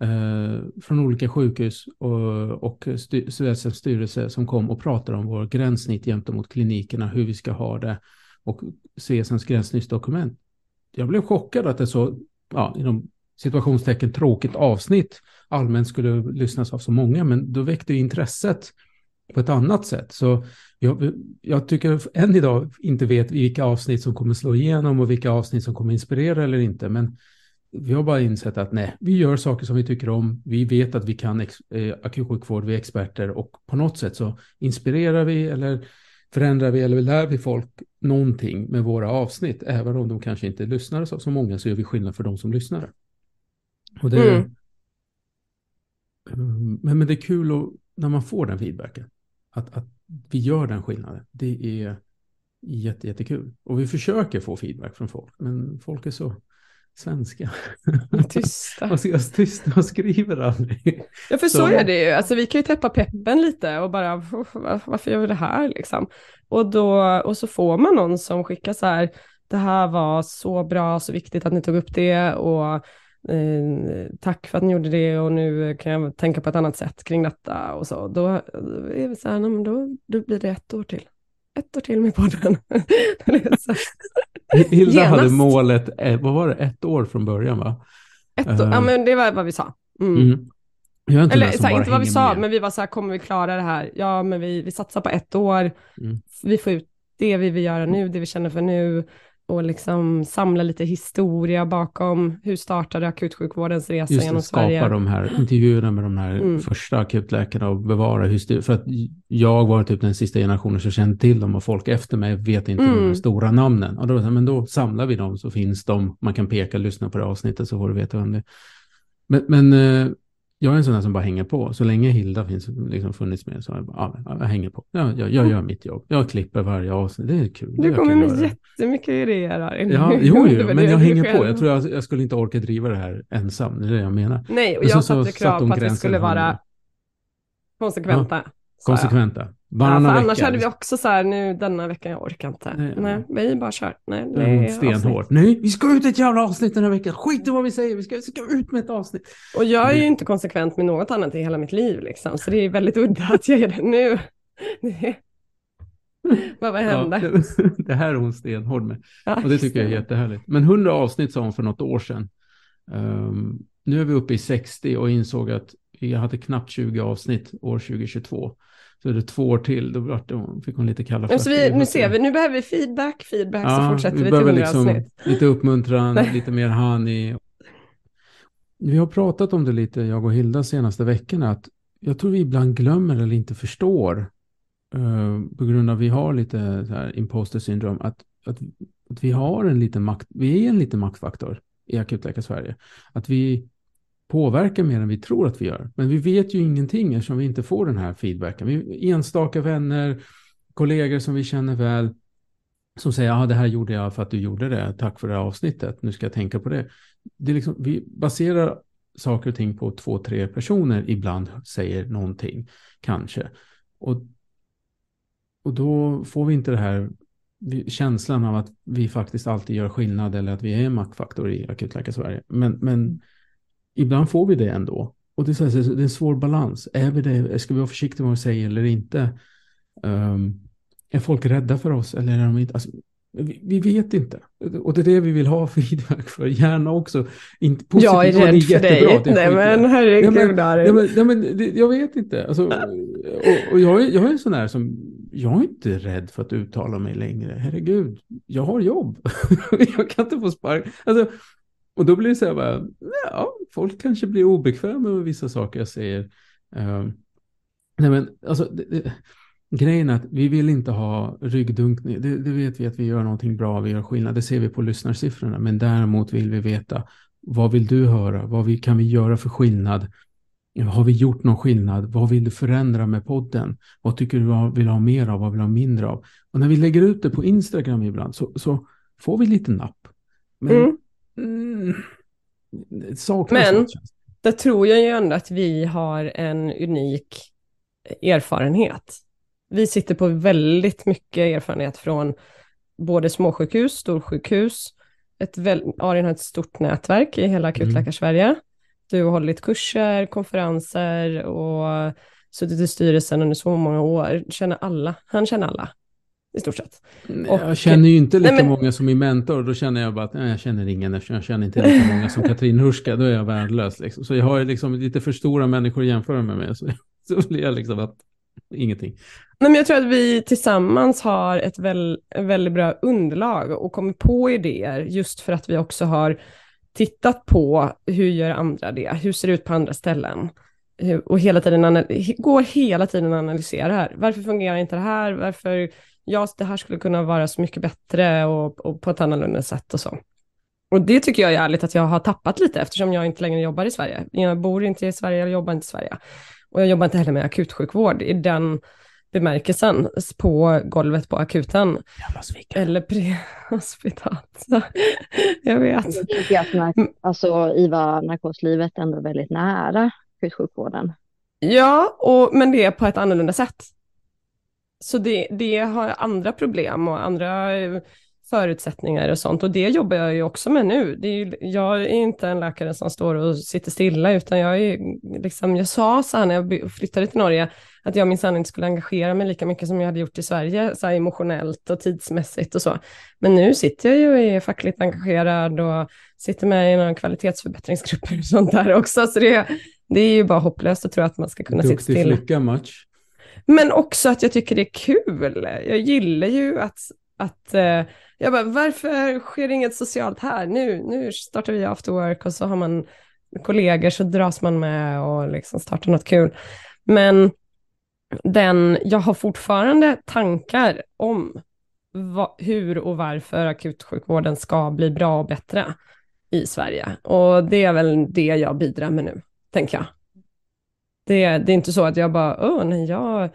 eh, från olika sjukhus och, och styr, styrelse som kom och pratade om vår gränssnitt gentemot klinikerna, hur vi ska ha det och CSNs gränssnittsdokument. Jag blev chockad att det så, ja, inom situationstecken tråkigt avsnitt allmänt skulle lyssnas av så många, men då väckte intresset på ett annat sätt. Så jag, jag, tycker än idag inte vet vilka avsnitt som kommer slå igenom och vilka avsnitt som kommer inspirera eller inte. Men vi har bara insett att nej, vi gör saker som vi tycker om. Vi vet att vi kan ex, eh, akutsjukvård, vi är experter och på något sätt så inspirerar vi eller förändrar vi eller lär vi folk någonting med våra avsnitt. Även om de kanske inte lyssnar så, så många så gör vi skillnad för de som lyssnar. Och det, mm. men, men det är kul och, när man får den feedbacken. Att, att vi gör den skillnaden. Det är jätte, jättekul. Och vi försöker få feedback från folk. Men folk är så svenska. Tysta. tysta och skriver aldrig. Ja, för så, så är det ju. Alltså, vi kan ju täppa peppen lite och bara, varför gör vi det här liksom? Och, då, och så får man någon som skickar så här, det här var så bra, så viktigt att ni tog upp det och tack för att ni gjorde det och nu kan jag tänka på ett annat sätt kring detta och så. Då är vi så här, då, då blir det ett år till. Ett år till med podden. Hilda Genast. hade målet, eh, vad var det, ett år från början va? Ett år, uh, ja men det var vad vi sa. Mm. Mm. Inte Eller så inte vad vi sa, med. men vi var så här, kommer vi klara det här? Ja, men vi, vi satsar på ett år. Mm. Vi får ut det vi vill göra nu, det vi känner för nu och liksom samla lite historia bakom hur startade akutsjukvårdens resa Just genom skapa Sverige. skapa de här intervjuerna med de här mm. första akutläkarna och bevara historia. För att jag var typ den sista generationen som kände till dem och folk efter mig vet inte mm. de stora namnen. Och då, men då samlar vi dem så finns de, man kan peka, lyssna på det avsnittet så får du veta vem det är. Men, men eh, jag är en sån där som bara hänger på. Så länge Hilda finns, liksom funnits med så jag, bara, ja, jag hänger på. Jag, jag, jag gör mitt jobb. Jag klipper varje avsnitt. Det är kul. Du kommer med jättemycket idéer här. Ja, jo, jo men jag hänger på. Jag tror jag, jag skulle inte orka driva det här ensam. Det är det jag menar. Nej, och jag satte krav på att vi skulle vara konsekventa. Ja, konsekventa. Varannan ja, annars hade vi också så här, nu denna veckan, jag orkar inte. Nej, nej vi bara kör. Nej, är stenhårt. Nej, vi ska ut ett jävla avsnitt den här veckan. Skit i vad vi säger, vi ska, vi ska ut med ett avsnitt. Och jag är ju inte konsekvent med något annat i hela mitt liv, liksom. så det är väldigt udda att jag är det nu. vad, hände? Ja, det, här är hon stenhård med. Ja, och det tycker jag är jättehärligt. Men hundra avsnitt sa hon för något år sedan. Um, nu är vi uppe i 60 och insåg att vi hade knappt 20 avsnitt år 2022. Så är det två år till, då fick hon lite kalla fötter. vi, nu ser vi, nu behöver vi feedback, feedback, ja, så fortsätter vi, vi till 100 liksom avsnitt. Lite uppmuntran, lite mer honey. Vi har pratat om det lite, jag och Hilda, senaste veckorna, att jag tror vi ibland glömmer eller inte förstår, uh, på grund av att vi har lite så här imposter syndrom, att, att, att vi har en liten makt, vi är en liten maktfaktor i akutläkar Sverige. Att vi påverkar mer än vi tror att vi gör. Men vi vet ju ingenting eftersom vi inte får den här feedbacken. Vi, enstaka vänner, kollegor som vi känner väl, som säger att ah, det här gjorde jag för att du gjorde det. Tack för det här avsnittet. Nu ska jag tänka på det. det är liksom, vi baserar saker och ting på två, tre personer ibland säger någonting, kanske. Och, och då får vi inte det här känslan av att vi faktiskt alltid gör skillnad eller att vi är en maktfaktor i akutläkar Sverige. Men, men ibland får vi det ändå. Och det är, det är en svår balans. Är vi det, ska vi vara försiktiga med vad vi säger eller inte? Um, är folk rädda för oss eller är de inte? Alltså, vi, vi, vet inte. Och det är det vi vill ha feedback för. Gärna också. Inte positivt, jag är rädd för dig. Nej men herregud. Nej, men, nej, men, nej, men det, jag vet inte. Alltså, och, och jag, är, jag är en sån här som, jag är inte rädd för att uttala mig längre. Herregud, jag har jobb. jag kan inte få spark. Alltså, och då blir det så här bara, ja, folk kanske blir obekväma med vissa saker jag säger. Uh, nej men, alltså, det, det, grejen är att vi vill inte ha ryggdunkning. Det, det, vet vi att vi gör någonting bra, vi gör skillnad. Det ser vi på lyssnarsiffrorna. Men däremot vill vi veta, vad vill du höra? Vad vi, kan vi göra för skillnad? Har vi gjort någon skillnad? Vad vill du förändra med podden? Vad tycker du vill ha mer av? Vad vill du ha mindre av? Och när vi lägger ut det på Instagram ibland så, så får vi lite napp. Men mm. Mm, Men det tror jag ju ändå att vi har en unik erfarenhet. Vi sitter på väldigt mycket erfarenhet från både småsjukhus, storsjukhus, ett väl, Arin har ett stort nätverk i hela Akutläkarsverige. Mm. Du har hållit kurser, konferenser och suttit i styrelsen under så många år. Känner alla. Han känner alla i stort sett. Och, jag känner ju inte lika nej, men, många som min mentor. Då känner jag bara att nej, jag känner ingen eftersom jag känner inte lika många som Katrin Hurska. Då är jag värdelös. Liksom. Så jag har liksom lite för stora människor att jämföra mig med. Så, så blir jag liksom att ingenting. Nej, men jag tror att vi tillsammans har ett väl, väldigt bra underlag och kommit på idéer just för att vi också har tittat på hur gör andra det, hur ser det ut på andra ställen och hela tiden går hela tiden att analysera här. Varför fungerar inte det här? Varför ja, det här skulle kunna vara så mycket bättre och, och på ett annorlunda sätt och så. Och det tycker jag är ärligt att jag har tappat lite eftersom jag inte längre jobbar i Sverige. Jag bor inte i Sverige, jag jobbar inte i Sverige. Och jag jobbar inte heller med akutsjukvård i den bemärkelsen på golvet på akuten. Eller prehospitat. jag vet. Jag tycker att nark alltså, IVA narkoslivet ändå är väldigt nära akutsjukvården. Ja, och, men det är på ett annorlunda sätt. Så det, det har andra problem och andra eh, förutsättningar och sånt och det jobbar jag ju också med nu. Det är, jag är inte en läkare som står och sitter stilla utan jag är liksom, jag sa så här när jag flyttade till Norge att jag minsann inte skulle engagera mig lika mycket som jag hade gjort i Sverige, så här emotionellt och tidsmässigt och så. Men nu sitter jag ju och är fackligt engagerad och sitter med i några kvalitetsförbättringsgrupper och sånt där också, så det, det är ju bara hopplöst att tro att man ska kunna Duktig sitta stilla. Duktig flicka, match. Men också att jag tycker det är kul. Jag gillar ju att, att eh, jag bara, varför sker inget socialt här? Nu, nu startar vi after work och så har man kollegor så dras man med och liksom startar något kul. Men den, jag har fortfarande tankar om va, hur och varför akutsjukvården ska bli bra och bättre i Sverige. Och det är väl det jag bidrar med nu, tänker jag. Det, det är inte så att jag bara, åh nej, jag eh,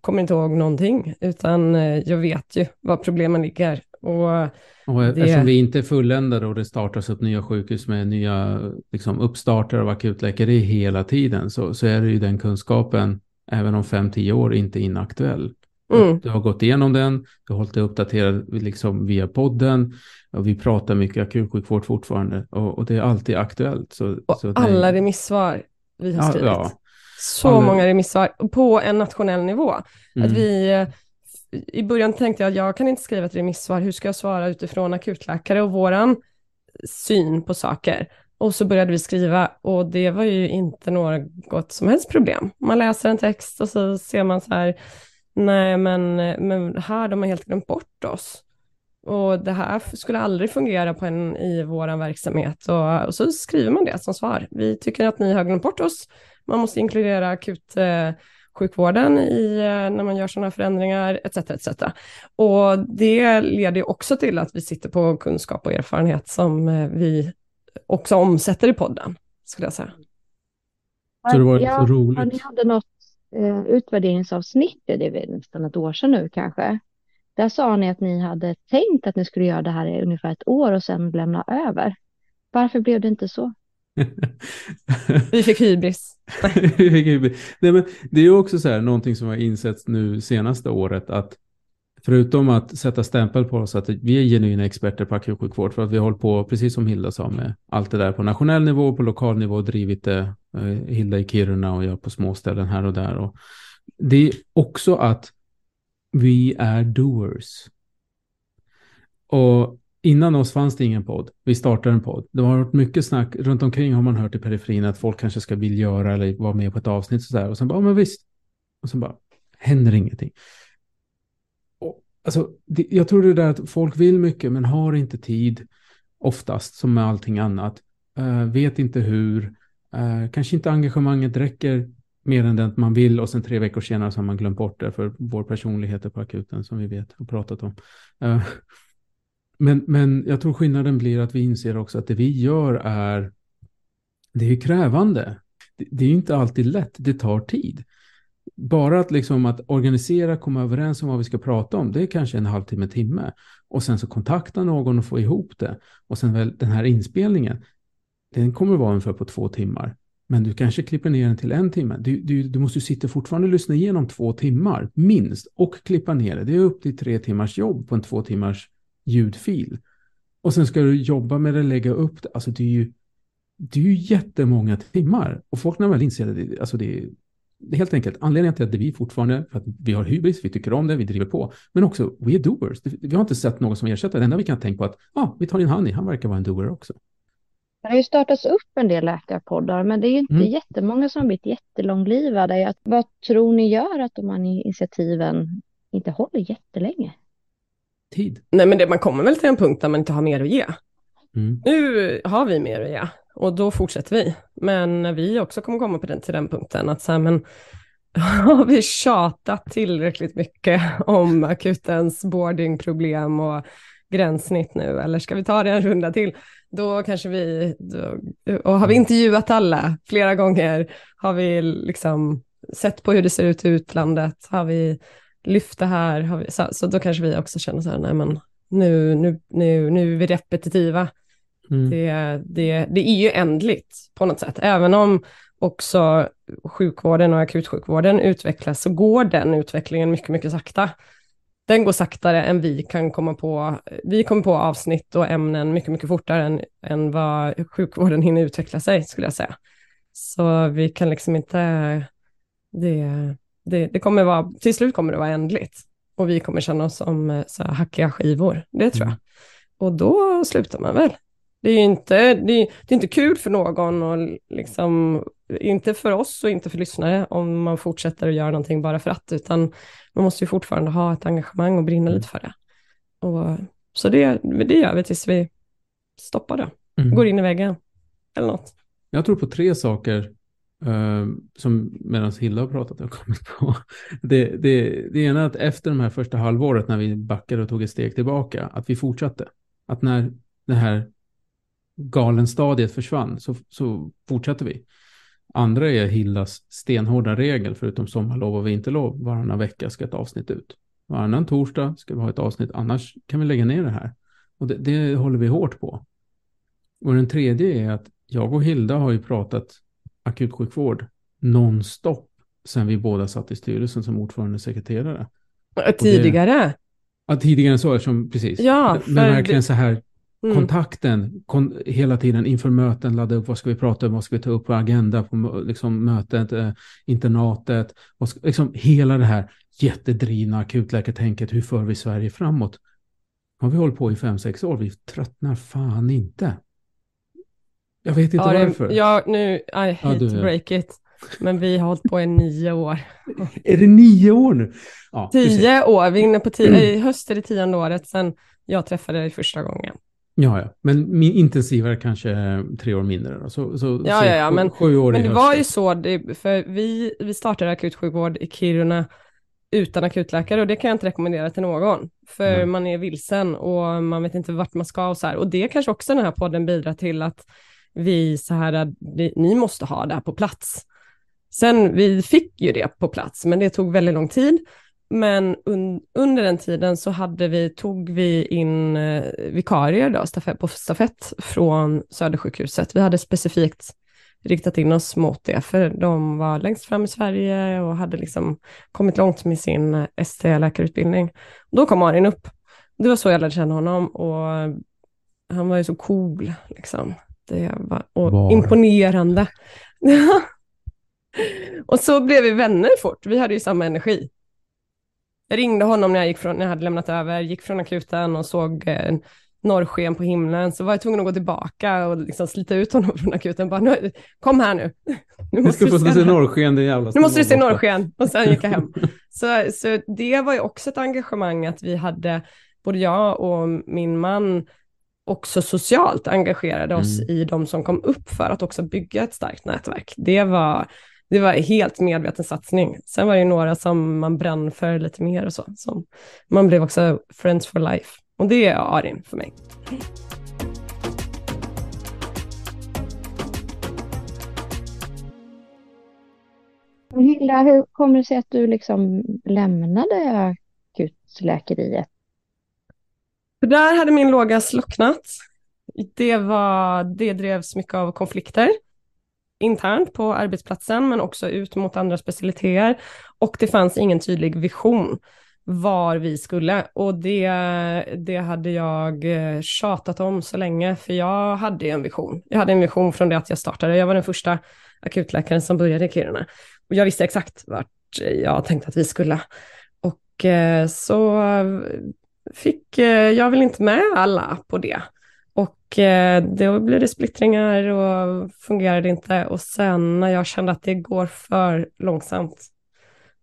kommer inte ihåg någonting, utan eh, jag vet ju var problemen ligger. Och, och det... Eftersom vi inte är fulländade och det startas upp nya sjukhus med nya liksom, uppstarter av akutläkare hela tiden, så, så är det ju den kunskapen, även om fem tio år, inte inaktuell. Mm. Du har gått igenom den, du har hållit dig uppdaterad liksom via podden och vi pratar mycket akutsjukvård fortfarande och, och det är alltid aktuellt. Så, och så alla remissvar vi har skrivit. Ja, ja. Så Alla... många remissvar på en nationell nivå. Mm. Att vi, I början tänkte jag att jag kan inte skriva ett remissvar, hur ska jag svara utifrån akutläkare och våran syn på saker? Och så började vi skriva och det var ju inte något som helst problem. Man läser en text och så ser man så här, nej men, men här de har helt glömt bort oss. Och det här skulle aldrig fungera på en, i vår verksamhet. Och, och, så skriver man det som svar. Vi tycker att ni har glömt bort oss. Man måste inkludera akut eh, sjukvården i, eh, när man gör sådana förändringar, etc. etc. Och det leder också till att vi sitter på kunskap och erfarenhet som eh, vi också omsätter i podden, skulle jag säga. Så det var ja, roligt. Ni hade något eh, utvärderingsavsnitt, det är nästan ett år sedan nu kanske. Där sa ni att ni hade tänkt att ni skulle göra det här i ungefär ett år och sen lämna över. Varför blev det inte så? Vi fick hybris. Vi fick hybris. Nej, men det är ju också så här, någonting som har insetts nu senaste året, att förutom att sätta stämpel på oss att vi är genuina experter på akutsjukvård, för att vi har hållit på, precis som Hilda sa, med allt det där på nationell nivå, på lokal nivå, drivit det, eh, Hilda i Kiruna och jag på småställen här och där. Och det är också att vi är doers. Och innan oss fanns det ingen podd. Vi startade en podd. Det har varit mycket snack. Runt omkring har man hört i periferin att folk kanske ska vilja göra eller vara med på ett avsnitt. Och, så där. och sen bara, ja men visst. Och sen bara, händer ingenting. Och, alltså, det, jag tror det där att folk vill mycket men har inte tid. Oftast, som med allting annat. Uh, vet inte hur. Uh, kanske inte engagemanget räcker mer än det man vill och sen tre veckor senare så har man glömt bort det för vår personlighet är på akuten som vi vet och pratat om. Eh, men, men jag tror skillnaden blir att vi inser också att det vi gör är, det är krävande. Det, det är inte alltid lätt, det tar tid. Bara att, liksom att organisera, komma överens om vad vi ska prata om, det är kanske en halvtimme, timme. Och sen så kontakta någon och få ihop det. Och sen väl den här inspelningen, den kommer att vara ungefär på två timmar. Men du kanske klipper ner den till en timme. Du, du, du måste ju sitta fortfarande och lyssna igenom två timmar, minst, och klippa ner det. Det är upp till tre timmars jobb på en två timmars ljudfil. Och sen ska du jobba med det, lägga upp det. Alltså det är ju, det är ju jättemånga timmar. Och folk när väl inser det, alltså det är, det är helt enkelt anledningen till att det vi fortfarande, för att vi har hybris, vi tycker om det, vi driver på, men också we are doers. Vi har inte sett någon som ersätter. Det enda vi kan tänka på att, ah, vi tar in Hanni, han verkar vara en doer också. Det har ju startats upp en del läkarpoddar, men det är ju inte mm. jättemånga som har blivit jättelånglivade. Vad tror ni gör att de här initiativen inte håller jättelänge? tid. Nej, men det, man kommer väl till en punkt där man inte har mer att ge. Mm. Nu har vi mer att ge och då fortsätter vi. Men vi också kommer komma på den, till den punkten att så här, men har vi tjatat tillräckligt mycket om akutens boardingproblem och gränssnitt nu, eller ska vi ta det en runda till? Då kanske vi, då, och har vi intervjuat alla flera gånger, har vi liksom sett på hur det ser ut i utlandet, har vi lyft det här, vi, så, så, då kanske vi också känner så här, nej men nu, nu, nu, nu är vi repetitiva. Mm. Det, det, det är ju ändligt på något sätt, även om också sjukvården och akutsjukvården utvecklas, så går den utvecklingen mycket, mycket sakta. Den går saktare än vi kan komma på. Vi kommer på avsnitt och ämnen mycket, mycket fortare än, än vad sjukvården hinner utveckla sig, skulle jag säga. Så vi kan liksom inte... Det, det, det, kommer vara, till slut kommer det vara ändligt. Och vi kommer känna oss som eh, så här, hackiga skivor, det tror jag. Mm. Och då slutar man väl. Det är inte, det är, det är inte kul för någon och liksom, inte för oss och inte för lyssnare om man fortsätter att göra någonting bara för att, utan man måste ju fortfarande ha ett engagemang och brinna lite för det. Och, så det, det gör vi tills vi stoppar det, mm. går in i väggen eller något. Jag tror på tre saker Uh, som medan Hilda har pratat har kommit på. Det, det, det ena är att efter de här första halvåret när vi backade och tog ett steg tillbaka, att vi fortsatte. Att när det här galenstadiet försvann så, så fortsatte vi. Andra är Hildas stenhårda regel, förutom sommarlov och vinterlov, varannan vecka ska ett avsnitt ut. Varannan torsdag ska vi ha ett avsnitt, annars kan vi lägga ner det här. Och det, det håller vi hårt på. Och den tredje är att jag och Hilda har ju pratat akutsjukvård nonstop sen vi båda satt i styrelsen som ordförande och sekreterare. Tidigare? Det, ja, tidigare så, som, precis. Ja, Men verkligen det, så här, mm. kontakten kon, hela tiden inför möten, ladda upp, vad ska vi prata om, vad ska vi ta upp på agenda på liksom, mötet, eh, internatet, ska, liksom, hela det här jättedrivna akutläkartänket, hur för vi Sverige framåt? Har vi hållit på i fem, sex år, vi tröttnar fan inte. Jag vet inte Ja, det- varför. Ja, nu, I hate är- break it. Men vi har hållit på i nio år. Är det nio år nu? Ja. Tio år, vi är inne på tio, i höst är det tionde året sedan jag träffade dig första gången. Ja, ja. Men min intensivare kanske tre år mindre. Då. Så, så, Ja, så ja, ja, men- sju år Men det var ju så, det, för vi, vi startade akutsjukvård i Kiruna utan akutläkare och det kan jag inte rekommendera till någon. För Nej. man är vilsen och man vet inte vart man ska och så här. Och det kanske också den här podden bidrar till att vi så här, att ni måste ha det här på plats. Sen, vi fick ju det på plats, men det tog väldigt lång tid. Men un, under den tiden så hade vi, tog vi in eh, vikarier då, stafett, på stafett från Södersjukhuset. Vi hade specifikt riktat in oss mot det, för de var längst fram i Sverige och hade liksom kommit långt med sin eh, ST-läkarutbildning. Då kom Arin upp. Det var så jag lärde känna honom och han var ju så cool, liksom. Det var, och Var. imponerande. och så blev vi vänner fort, vi hade ju samma energi. Jag ringde honom när jag, gick från, när jag hade lämnat över, gick från akuten och såg eh, norrsken på himlen, så var jag tvungen att gå tillbaka och liksom slita ut honom från akuten. Bara, nu, kom här nu. Nu Du ska få se norrsken, det jävla Nu måste du se norrsken. Och sen gick jag hem. Så, så det var ju också ett engagemang att vi hade, både jag och min man, också socialt engagerade oss Mm. i de som kom upp för att också bygga ett starkt nätverk. Det var, det var helt medveten satsning. Sen var det några som man brann för lite mer och så. Som man blev också friends for life. Och det är Arin för mig. Hilda, hur kommer det sig att du liksom lämnade akutläkeriet? För där hade min låga slocknat. Det, var, det drevs mycket av konflikter internt på arbetsplatsen men också ut mot andra specialiteter. Och det fanns ingen tydlig vision var vi skulle. Och det, det hade jag eh, tjatat om så länge, för jag hade ju en vision. Jag hade en vision från det att jag startade. Jag var den första akutläkaren som började i Kiruna. Och jag visste exakt vart jag tänkte att vi skulle. Och eh, så eh, fick jag väl inte med alla på det. Och eh, då blev det splittringar och fungerade inte. Och sen när jag kände att det går för långsamt.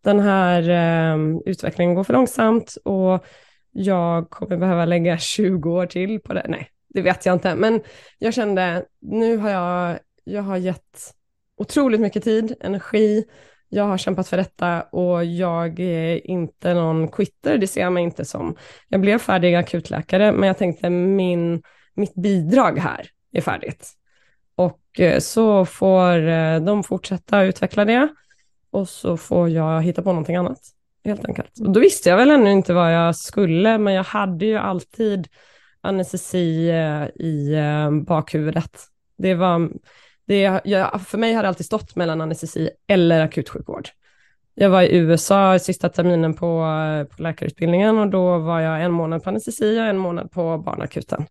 Den här eh, utvecklingen går för långsamt och jag kommer behöva lägga 20 år till på det. Nej, det vet jag inte. Men jag kände, nu har jag, jag har gett otroligt mycket tid, energi. Jag har kämpat för detta och jag är inte någon quitter, det ser jag mig inte som. Jag blev färdig akutläkare, men jag tänkte min, mitt bidrag här är färdigt. Och eh, så får eh, de fortsätta utveckla det och så får jag hitta på någonting annat, helt enkelt. Och då visste jag väl ännu inte vad jag skulle, men jag hade ju alltid anestesi eh, i bakhuvudet. Det var, det, jag, för mig har det alltid stått mellan anestesi eller akutsjukvård. Jag var i USA sista terminen på, eh, på läkarutbildningen och då var jag en månad på anestesi och en månad på barnakuten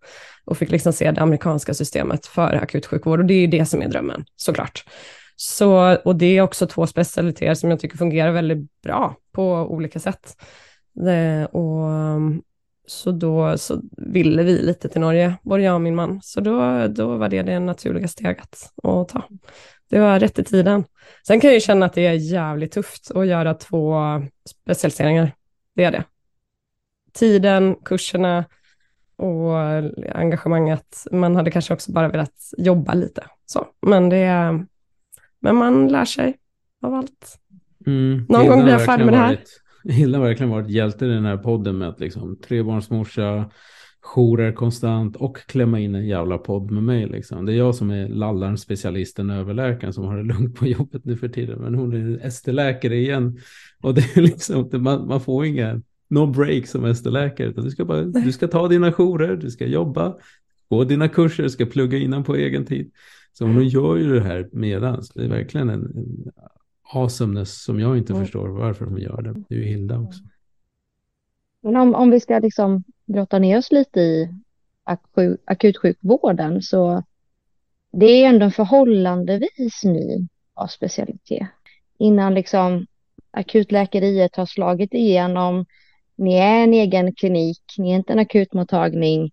och fick liksom se det amerikanska systemet för akutsjukvård och det är ju det som är drömmen, såklart. Så, och det är också två specialiteter som jag tycker fungerar väldigt bra på olika sätt. Det, och, mm, så då så ville vi lite till Norge, både jag och min man. Så då, då var det det naturliga steget att ta. Det var rätt i tiden. Sen kan jag ju känna att det är jävligt tufft att göra två specialiseringar. Det är det. Tiden, kurserna och engagemanget. Man hade kanske också bara velat jobba lite. Så. Men, det är, men man lär sig av allt. Mm. Någon gång blir jag färdig med det här. Varit, Hilda har verkligen varit hjälte i den här podden med att liksom trebarnsmorsa, jourer konstant och klämma in en jävla podd med mig. Liksom. Det är jag som är lallaren, specialisten, överläkaren som har det lugnt på jobbet nu för tiden. Men hon är ST-läkare igen. Och det är liksom, man, man får inga, no break som ST-läkare. Du ska, bara, du ska ta dina jourer, du ska jobba, gå dina kurser, du ska plugga innan på egen tid. Så hon gör ju det här medans. Det är verkligen en, en awesomeness som jag inte Mm. förstår varför de gör det. Det är ju Hilda också. Men om, om vi ska liksom grotta ner oss lite i aku- akutsjukvården så det är ändå en förhållandevis ny specialitet. Innan liksom akutläkeriet har slagit igenom, ni är en egen klinik, ni är inte en akutmottagning,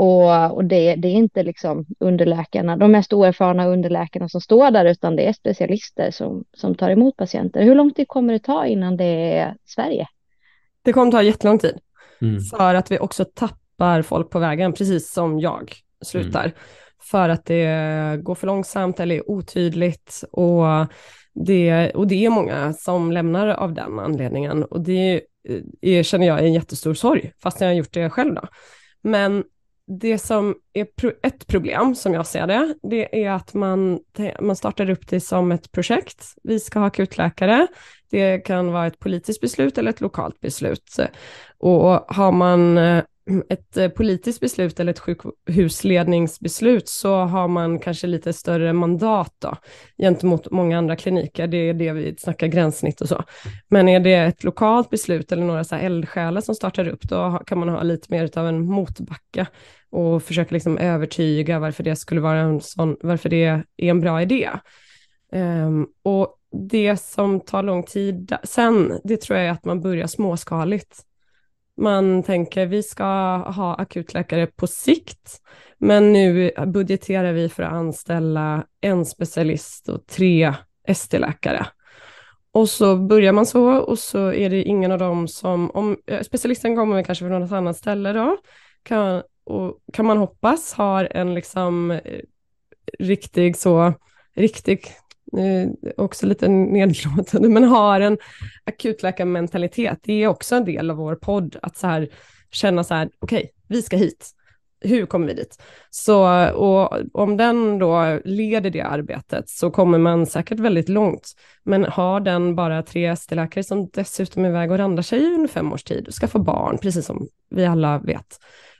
Och, och det, det är inte liksom underläkarna, de mest oerfarna underläkarna som står där, utan det är specialister som, som tar emot patienter. Hur lång tid kommer det ta innan det är Sverige? Det kommer ta jättelång tid. Mm. För att vi också tappar folk på vägen, precis som jag slutar. Mm. För att det går för långsamt eller är otydligt. Och det, och det är många som lämnar av den anledningen. Och det är, känner jag är en jättestor sorg, fast jag har gjort det själv. Då. Men det som är ett problem, som jag ser det, det är att man, man startar upp det som ett projekt. Vi ska ha akutläkare. Det kan vara ett politiskt beslut eller ett lokalt beslut. Och har man eh, ett eh, politiskt beslut eller ett sjukhusledningsbeslut så har man kanske lite större mandat då, gentemot många andra kliniker. Det är det vi snackar gränssnitt och så. Men är det ett lokalt beslut eller några så här eldsjälar som startar upp, då kan man ha lite mer av en motbacka och försöka liksom övertyga varför det skulle vara en sån, varför det är en bra idé. Um, och det som tar lång tid sen, det tror jag är att man börjar småskaligt. Man tänker vi ska ha akutläkare på sikt, men nu budgeterar vi för att anställa en specialist och tre ST-läkare. Och så börjar man så och så är det ingen av dem som, om eh, specialisten kommer kanske från något annat ställe då, kan, och kan man hoppas har en liksom eh, riktig så, riktig eh, också lite nedlåtande, men har en akutläkarmentalitet. Det är också en del av vår podd, att så här, känna så här, okej, okay, vi ska hit. Hur kommer vi dit? Så och om den då leder det arbetet så kommer man säkert väldigt långt. Men har den bara tre ST-läkare som dessutom är iväg och randar sig under fem års tid och skaffar barn, precis som vi alla vet,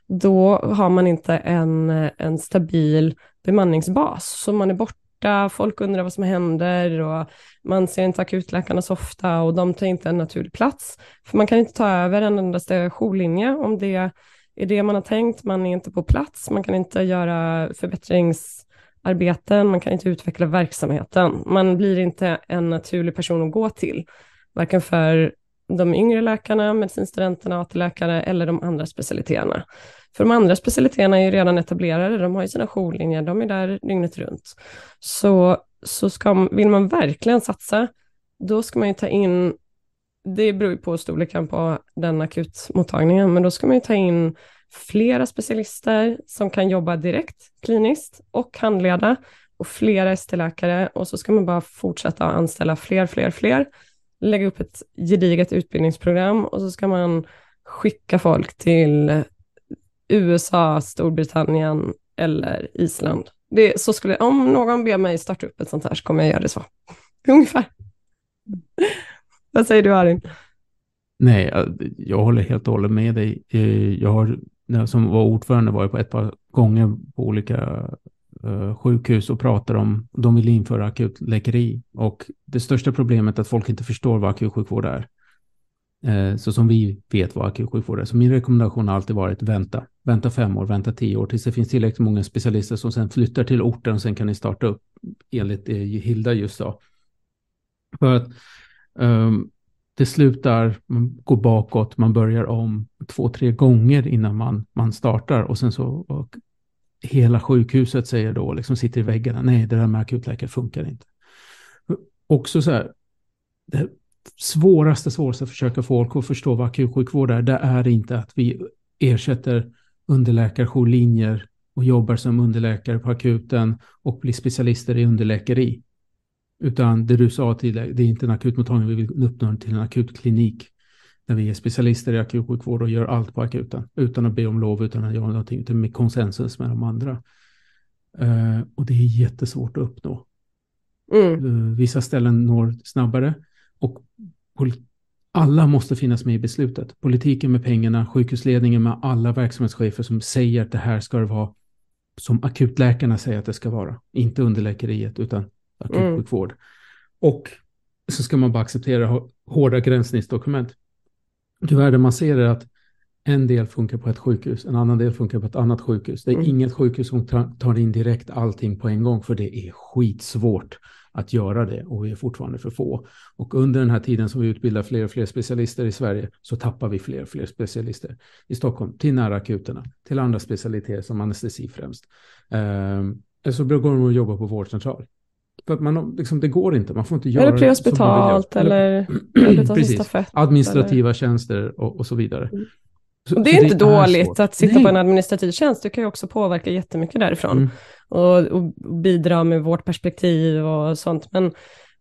då har man inte en, en stabil bemanningsbas. Så man är borta borta, folk undrar vad som händer och man ser inte akutläkarna så ofta och de tar inte en naturlig plats. För man kan inte ta över en endaste jourlinje om det är det man har tänkt, man är inte på plats, man kan inte göra förbättringsarbeten, man kan inte utveckla verksamheten. Man blir inte en naturlig person att gå till, varken för de yngre läkarna, medicinstudenterna, AT-läkare eller de andra specialiteterna. För de andra specialiteterna är ju redan etablerade, de har ju sina jourlinjer, de är där dygnet runt. Så, så ska, vill man verkligen satsa, då ska man ju ta in, det beror ju på storleken på den akutmottagningen, men då ska man ju ta in flera specialister som kan jobba direkt kliniskt och handleda och flera ST-läkare och så ska man bara fortsätta anställa fler, fler, fler, lägga upp ett gediget utbildningsprogram och så ska man skicka folk till USA, Storbritannien eller Island. Det, så skulle, om någon ber mig starta upp ett sånt här så kommer jag göra det så. Ungefär. Vad säger du Arin? Nej, jag håller helt och hållet med dig. Eh, jag har, när jag som var ordförande var jag på ett par gånger på olika uh, sjukhus och pratade om, de vill införa akutläkeri. Och det största problemet är att folk inte förstår vad akutsjukvård är. Eh, så som vi vet vad akutsjukvård är. Så min rekommendation har alltid varit vänta. Vänta fem år, vänta tio år tills det finns tillräckligt många specialister som sen flyttar till orten och sen kan ni starta upp enligt det Hilda just sa. För att um, det slutar, man går bakåt, man börjar om två, tre gånger innan man, man startar och sen så och hela sjukhuset säger då, liksom sitter i väggarna, nej det där med akutläkare funkar inte. Också så här, det svåraste, svåraste att försöka få folk att förstå vad akutsjukvård är, det är inte att vi ersätter underläkarjourlinjer och jobbar som underläkare på akuten och blir specialister i underläkeri. Utan det du sa tidigare, det är inte en akutmottagning, vi vill uppnå till en akutklinik där vi är specialister i akutsjukvård och gör allt på akuten utan att be om lov, utan att göra någonting, utan med konsensus med de andra. Uh, och det är jättesvårt att uppnå. Mm. Uh, vissa ställen når snabbare och alla måste finnas med i beslutet. Politiken med pengarna, sjukhusledningen med alla verksamhetschefer som säger att det här ska det vara som akutläkarna säger att det ska vara. Inte underläkeriet utan akutsjukvård. Mm. Och så ska man bara acceptera hårda gränssnittsdokument. Tyvärr det man ser är att en del funkar på ett sjukhus, en annan del funkar på ett annat sjukhus. Det är Mm. inget sjukhus som tar in direkt allting på en gång, för det är skitsvårt att göra det och vi är fortfarande för få. Och under den här tiden som vi utbildar fler och fler specialister i Sverige så tappar vi fler och fler specialister i Stockholm till nära akuterna, till andra specialiteter som anestesi främst. Eller så går de och jobbar på vårdcentral. För att man, liksom, det går inte, man får inte göra Eller det vill prehospitalt göra. eller eller Precis. Administrativa tjänster och, och så vidare. Mm. Och det är inte dåligt svårt. att sitta Nej. på en administrativ tjänst, du kan ju också påverka jättemycket därifrån Mm. och, och bidra med vårt perspektiv och sånt. Men,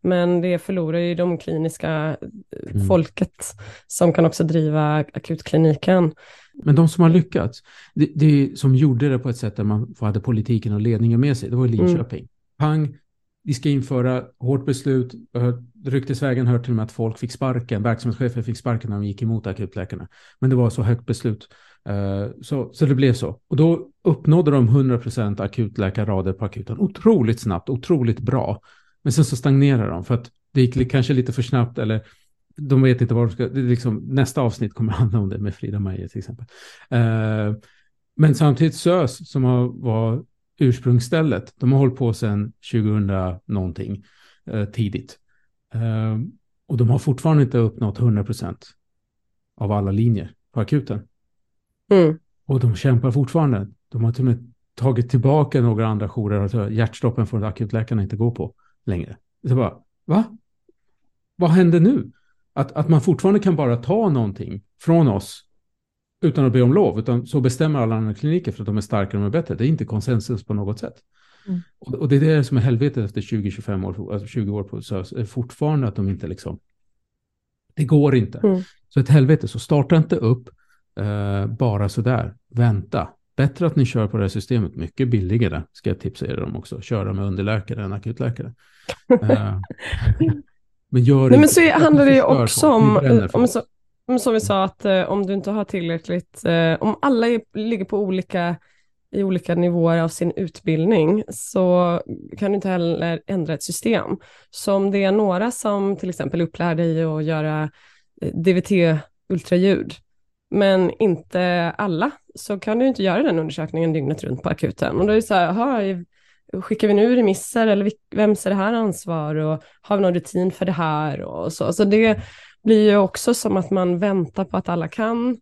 men det förlorar ju de kliniska eh, Mm. folket som kan också driva akutkliniken. Men de som har lyckats, det, det som gjorde det på ett sätt där man hade politiken och ledningen med sig, det var i Linköping. Pang, vi ska införa hårt beslut. Ryktesvägen hör till och med att folk fick sparken, verksamhetschefer fick sparken när de gick emot akutläkarna. Men det var så högt beslut. Eh, så, så det blev så. Och då uppnådde de 100% akutläkarrader på akuten. Otroligt snabbt, otroligt bra. Men sen så stagnerar de för att det gick kanske lite för snabbt eller de vet inte vad de ska... Det är liksom, nästa avsnitt kommer handla om det med Frida Meijer till exempel. Eh, men samtidigt SÖS som har, var ursprungsstället, de har hållit på sedan 2000 någonting eh, tidigt. Eh, och de har fortfarande inte uppnått 100% av alla linjer på akuten. Mm. Och de kämpar fortfarande. De har till och med tagit tillbaka några andra jourer. Alltså hjärtstoppen får akutläkarna inte gå på längre. Så bara, va? Vad händer nu? Att, att man fortfarande kan bara ta någonting från oss utan att be om lov, utan så bestämmer alla andra kliniker för att de är starkare och bättre. Det är inte konsensus på något sätt. Mm. Och, och det är det som är helvetet efter 20-25 år, alltså 20 år på SÖS, är fortfarande att de inte liksom, det går inte. Mm. Så ett helvete, så starta inte upp eh, bara sådär, vänta. Bättre att ni kör på det här systemet, mycket billigare ska jag tipsa er om också, köra med underläkare än akutläkare. Eh, men gör Nej, men så handlar det ju också om, om så, som vi sa, att eh, om du inte har tillräckligt, eh, om alla är, ligger på olika, i olika nivåer av sin utbildning, så kan du inte heller ändra ett system. Så om det är några som till exempel upplär dig att göra eh, DVT-ultraljud, men inte alla, så kan du inte göra den undersökningen dygnet runt på akuten. Och då är det så här, aha, skickar vi nu remisser eller vems är det här ansvar och har vi någon rutin för det här och så. Så det blir ju också som att man väntar på att alla kan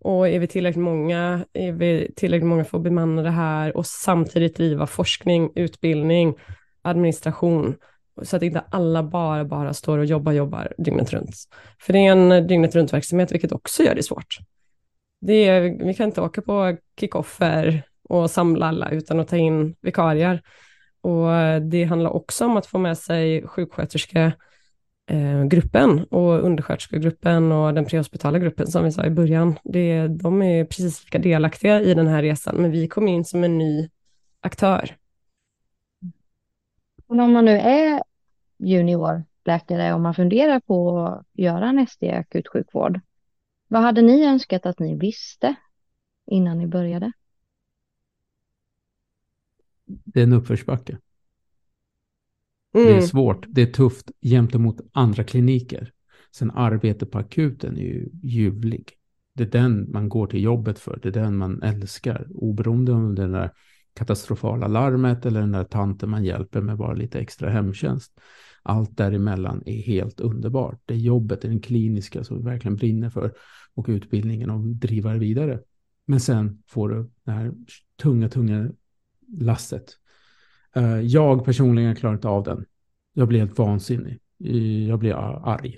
och är vi tillräckligt många, är vi tillräckligt många för att bemanna det här och samtidigt driva forskning, utbildning, administration så att inte alla bara, bara står och jobbar, jobbar dygnet runt. För det är en dygnet runt verksamhet, vilket också gör det svårt. Det är, vi kan inte åka på kickoffer och samla alla utan att ta in vikarier. Och det handlar också om att få med sig sjuksköterskor, sjuksköterskegruppen och undersköterskegruppen och den prehospitala gruppen som vi sa i början. Det, de är precis lika delaktiga i den här resan, men vi kom in som en ny aktör. Men om man nu är juniorläkare och man funderar på att göra en SD-akutsjukvård, vad hade ni önskat att ni visste innan ni började? Det är en uppförsbacke. Det är Mm. svårt, det är tufft gentemot andra kliniker. Sen arbete på akuten är ju ljuvlig. Det är den man går till jobbet för, det är den man älskar. Oberoende om det är det där katastrofala larmet eller den där tanten man hjälper med bara lite extra hemtjänst. Allt däremellan är helt underbart. Det är jobbet, det är den kliniska som vi verkligen brinner för och utbildningen och driva det vidare. Men sen får du det här tunga, tunga lasset. Eh, jag personligen klarar inte av den. Jag blir helt vansinnig. Jag blir arg.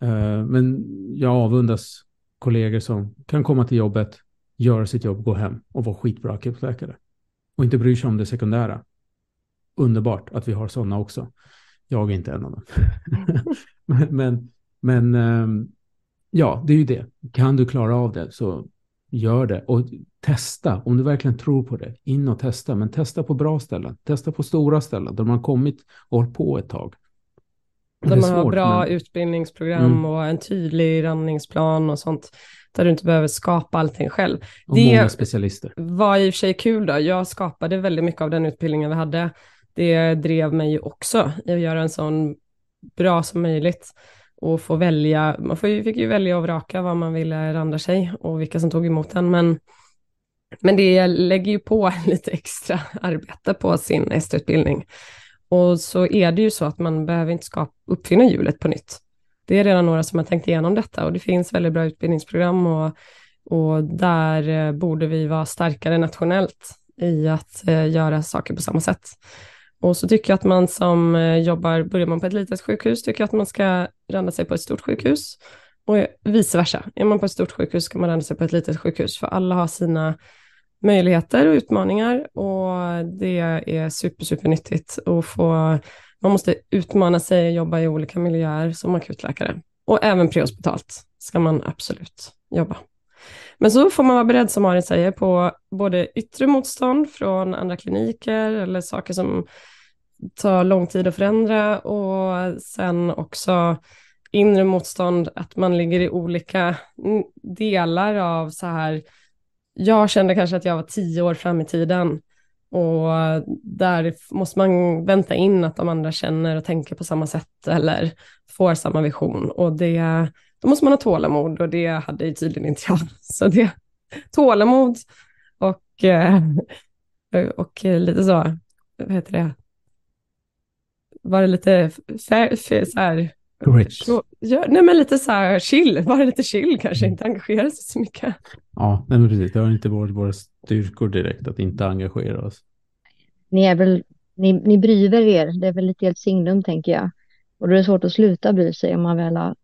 Eh, men jag avundas kollegor som kan komma till jobbet, göra sitt jobb, gå hem och vara skitbra akutläkare. Och inte bryr sig om det sekundära. Underbart att vi har sådana också. Jag är inte en av dem. men men, men ja, det är ju det. Kan du klara av det så gör det. Och testa, om du verkligen tror på det. In och testa, men testa på bra ställen. Testa på stora ställen där man kommit och hållit på ett tag. Där är man har svårt, bra men- utbildningsprogram Mm. och en tydlig randningsplan och sånt, där du inte behöver skapa allting själv. Och det- många specialister. var i och för sig kul då. Jag skapade väldigt mycket av den utbildningen vi hade. Det drev mig ju också i att göra en sån bra som möjligt och få välja, man fick ju välja och vraka vad man ville randa sig och vilka som tog emot den, men, men det lägger ju på lite extra arbete på sin ST-utbildning. Och så är det ju så att man behöver inte skapa, uppfinna hjulet på nytt. Det är redan några som har tänkt igenom detta och det finns väldigt bra utbildningsprogram och, och där eh, borde vi vara starkare nationellt i att eh, göra saker på samma sätt. Och så tycker jag att man som eh, jobbar, börjar man på ett litet sjukhus, tycker jag att man ska randa sig på ett stort sjukhus. Och vice versa. Är man på ett stort sjukhus ska man randa sig på ett litet sjukhus, för alla har sina möjligheter och utmaningar och det är super, super nyttigt att få, man måste utmana sig och jobba i olika miljöer som akutläkare. Och även prehospitalt ska man absolut jobba. Men så får man vara beredd, som Arin säger, på både yttre motstånd från andra kliniker eller saker som tar lång tid att förändra och sen också inre motstånd, att man ligger i olika delar av så här, jag kände kanske att jag var tio år fram i tiden och där måste man vänta in att de andra känner och tänker på samma sätt eller får samma vision och det då måste man ha tålamod och det hade ju tydligen inte jag. Så det, tålamod och, eh, och lite så, vad heter det, var det lite fär, fär, så här, Ja, nej men lite så här chill, bara lite chill kanske, inte engagera sig så mycket. Ja, nej men precis, det har inte varit våra styrkor direkt att inte engagera oss. Ni är väl, ni, ni bryr er, det är väl lite helt signum tänker jag. Och då är det svårt att sluta bry sig om man väl har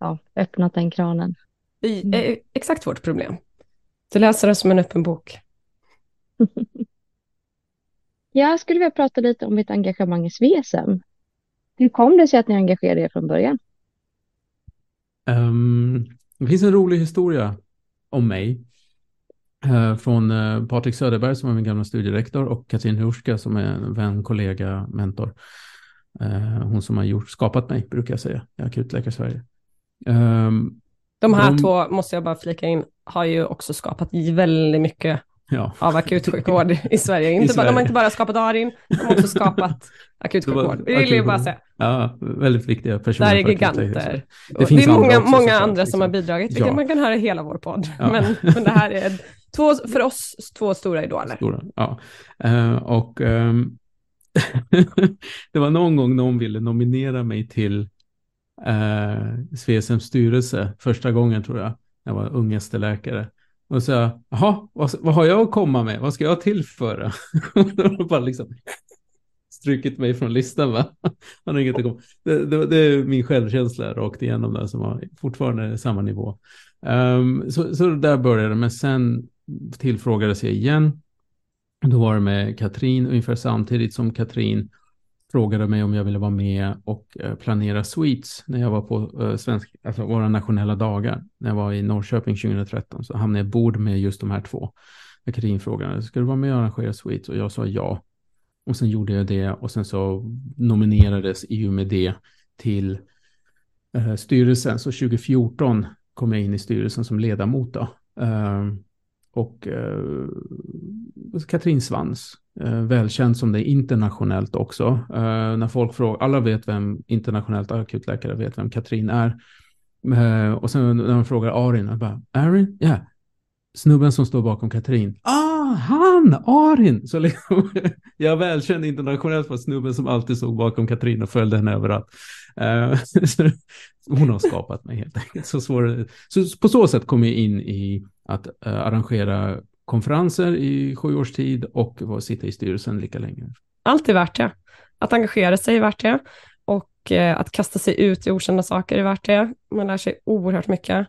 ja, öppnat den kranen. Det är mm. exakt vårt problem. Du läser det som en öppen bok. Jag skulle vilja prata lite om mitt engagemang i Svesem. Hur kom det sig att ni engagerade er från början? Um, det finns en rolig historia om mig. Uh, från uh, Patrik Söderberg som är min gamla studierektor och Katrin Hurska som är en vän, kollega, mentor. Uh, hon som har gjort, skapat mig, brukar jag säga, i Akutläkare Sverige. Um, de här de... två, måste jag bara flika in, har ju också skapat väldigt mycket ja. av akutsjukvård i Sverige. Inte I Sverige. de har inte bara skapat ARIN, de har också skapat akutsjukvård. Det vill jag bara säga. Ja, väldigt viktiga personer. Det här är giganter. Det, det är många, många andra som har bidragit, vilket ja. man kan höra i hela vår podd. Ja. Men, men det här är två, för oss två stora idoler. Stora, ja. Uh, och um, det var någon gång någon ville nominera mig till eh, SVSMs styrelse första gången tror jag. Jag var ungestäläkare. Och så, jaha, vad, vad, har jag att komma med? Vad ska jag tillföra? bara liksom strukit mig från listan va? Han har inget att komma. Det, det, det, är min självkänsla rakt igenom där som har fortfarande samma nivå. Um, så, så där började det, men sen tillfrågades jag igen. Då var det med Katrin ungefär samtidigt som Katrin frågade mig om jag ville vara med och eh, planera Sweets när jag var på eh, svensk, alltså våra nationella dagar. När jag var i Norrköping 2013 så hamnade jag bord med just de här två. Katrin frågade, ska du vara med och arrangera Sweets? Och jag sa ja. Och sen gjorde jag det och sen så nominerades i och med det till eh, styrelsen. Så 2014 kom jag in i styrelsen som ledamot då. Ehm, och eh, Katrin Svans eh, välkänd som det internationellt också. Eh, när folk frågar, alla vet vem internationellt akutläkare vet vem Katrin är. Eh, och sen när man frågar Arin, jag bara, Arin? Ja, yeah. snubben som står bakom Katrin. Ah, han, Arin! Så liksom, jag är välkänd internationellt för snubben som alltid stod bakom Katrin och följde henne överallt. Eh, hon har skapat mig helt enkelt. Så, svår, så på så sätt kom jag in i att uh, arrangera konferenser i sju års tid och sitta i styrelsen lika länge. Allt är värt det. Att engagera sig är värt det och eh, att kasta sig ut i okända saker är värt det. Man lär sig oerhört mycket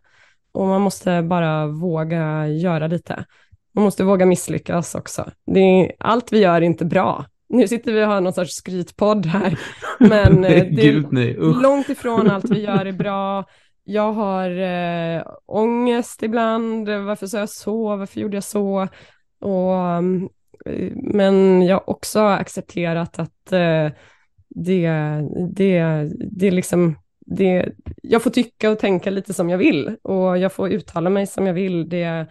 och man måste bara våga göra lite. Man måste våga misslyckas också. Är, allt vi gör är inte bra. Nu sitter vi och har någon sorts skrytpodd här, men eh, det är Gud, nej. långt ifrån allt vi gör är bra. Jag har eh, ångest ibland, varför sa jag så, varför gjorde jag så? Och, eh, men jag har också accepterat att eh, det, det, det liksom, det, jag får tycka och tänka lite som jag vill och jag får uttala mig som jag vill. Det,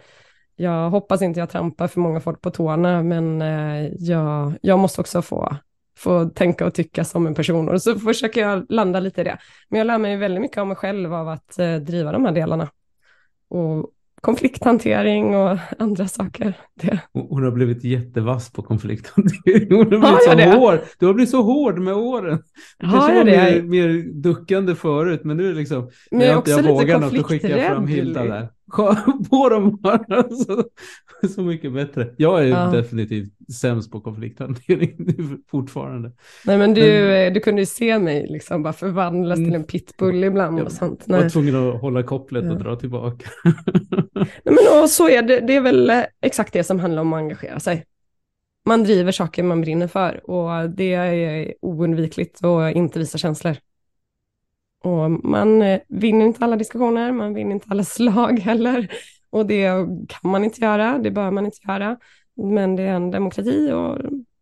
jag hoppas inte jag trampar för många folk på tårna, men eh, jag, jag måste också få, få tänka och tycka som en person. Och så försöker jag landa lite i det. Men jag lär mig väldigt mycket om mig själv av att eh, driva de här delarna. Och konflikthantering och andra saker. Det. Hon har blivit jättevass på konflikthantering. Hon har blivit Har jag så det? hård. Du har blivit så hård med åren. Du Har kanske jag var det? mer, mer duckande förut, men nu är det liksom... Men jag också lite vågar något, då skickar jag fram Hilda där. På dem bara. Så, så mycket bättre. Jag är Ja. definitivt sämst på konflikthantering fortfarande. Nej men du, eh, du kunde ju se mig liksom bara förvandlas till en pitbull ibland Jag och sånt. var Nej. tvungen att hålla kopplet och Ja. dra tillbaka. Nej, men och så är det, det är väl eh, exakt det som handlar om att engagera sig. Man driver saker man brinner för och det är oundvikligt att inte visa känslor. Och man eh, vinner inte alla diskussioner, man vinner inte alla slag heller. Och det kan man inte göra, det bör man inte göra. Men det är en demokrati och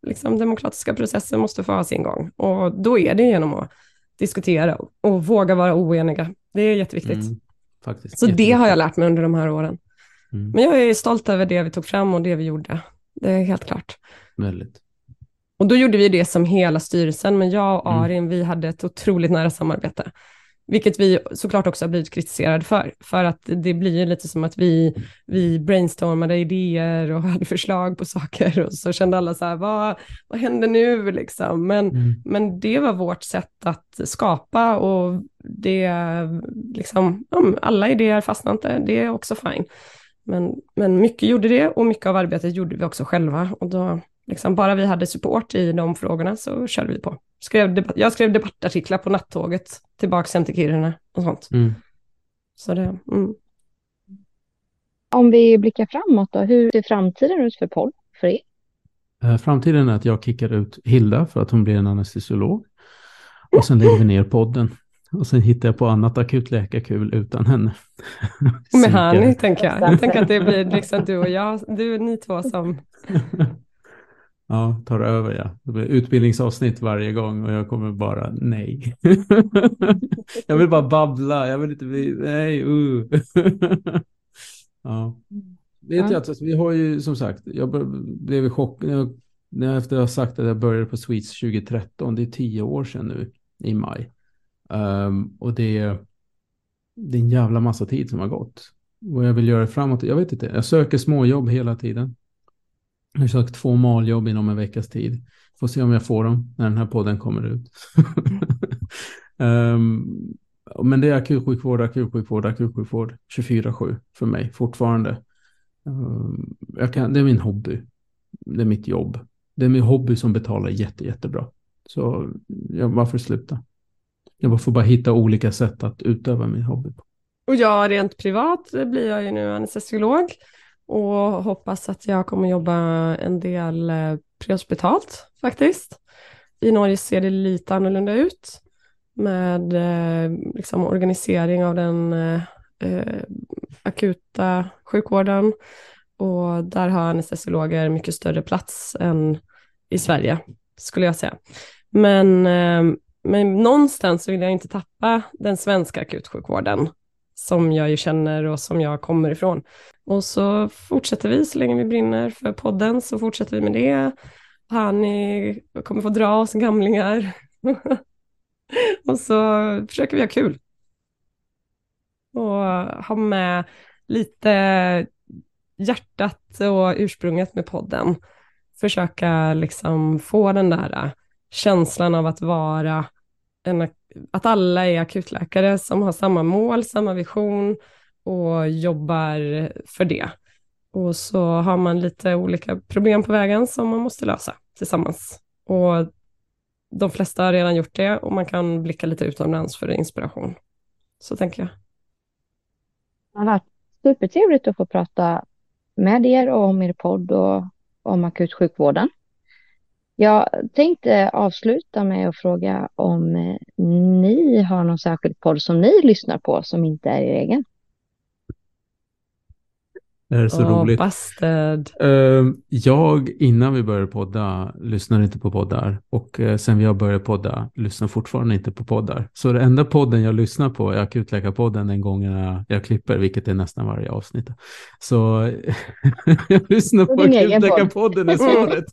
liksom demokratiska processer måste få ha sin gång. Och då är det genom att diskutera och våga vara oeniga. Det är jätteviktigt. Mm, faktiskt. Så det har jag Jätteviktigt. lärt mig under de här åren. Mm, Men jag är stolt över det vi tog fram och det vi gjorde. Det är helt klart. väldigt. Och då gjorde vi det som hela styrelsen, men jag och Mm. Arin, vi hade ett otroligt nära samarbete. Vilket vi såklart också har blivit kritiserade för. För att det blir ju lite som att vi, vi brainstormade idéer och hade förslag på saker och så kände alla så här, vad, vad händer nu liksom? Men, Mm. men det var vårt sätt att skapa och det, liksom, alla idéer fastnade inte, det är också fine. Men, men mycket gjorde det och mycket av arbetet gjorde vi också själva. Och då, liksom, bara vi hade support i de frågorna så körde vi på. Skrev jag skrev debattartiklar på nattåget tillbaka hem till Kiruna och sånt. Mm. Så det, mm. Om vi blickar framåt då, hur ser framtiden ut för podd för er? Eh, Framtiden är att jag kickar ut Hilda för att hon blir en anestesiolog. Och sen lägger vi ner podden. Och sen hittar jag på annat akutläkarkul utan henne. Och med. Hani tänker jag. Jag tänker att det blir liksom du och jag, du ni två som... Ja, tar över ja. Det blir utbildningsavsnitt varje gång och jag kommer bara nej. jag vill bara babbla, jag vill inte bli, nej, uh. ja. Vet Ja. jag att vi har ju som sagt, jag blev i chock när jag, när jag efter att ha sagt att jag började på Sweets 2013, det är tio år sedan nu i maj. Ehm, och det är, det är en jävla massa tid som har gått. Vad jag vill göra framåt, jag vet inte. Jag söker småjobb hela tiden. Jag har sökt två maljobb inom en veckas tid. Får se om jag får dem när den här podden kommer ut. um, men det är akutsjukvård, akutsjukvård, akutsjukvård 24-7 för mig fortfarande. Um, jag kan, det är min hobby. Det är mitt jobb. Det är min hobby som betalar jätte, jättebra. Så jag, varför sluta? Jag får bara hitta olika sätt att utöva min hobby på. Och jag rent privat blir jag ju nu anestesiolog och hoppas att jag kommer jobba en del eh, prehospitalt faktiskt. I Norge ser det lite annorlunda ut med eh, liksom organisering av den eh, eh, akuta sjukvården och där har anestesiologer mycket större plats än i Sverige skulle jag säga. Men, eh, men någonstans vill jag inte tappa den svenska akutsjukvården som jag ju känner och som jag kommer ifrån. Och så fortsätter vi så länge vi brinner för podden så fortsätter vi med det. Hani kommer få dra oss gamlingar. och så försöker vi ha kul. Och ha med lite hjärtat och ursprunget med podden. Försöka liksom få den där äh, känslan av att vara en, att alla är akutläkare som har samma mål, samma vision och jobbar för det. Och så har man lite olika problem på vägen som man måste lösa tillsammans. Och de flesta har redan gjort det och man kan blicka lite utomlands för inspiration. Så tänker jag. Det har varit supertrevligt att få prata med er och om er podd och om akutsjukvården. Jag tänkte avsluta med att fråga om eh, ni har någon särskild podd som ni lyssnar på som inte är er egen. Det här är så Åh, roligt. busted. Ehm, jag, innan vi började podda, lyssnar inte på poddar. Och eh, sen vi har börjat podda, lyssnar fortfarande inte på poddar. Så den enda podden jag lyssnar på är Akutläkarpodden den gången jag klipper, vilket är nästan varje avsnitt. Så jag lyssnar på. Akutläkarpodden är svaret.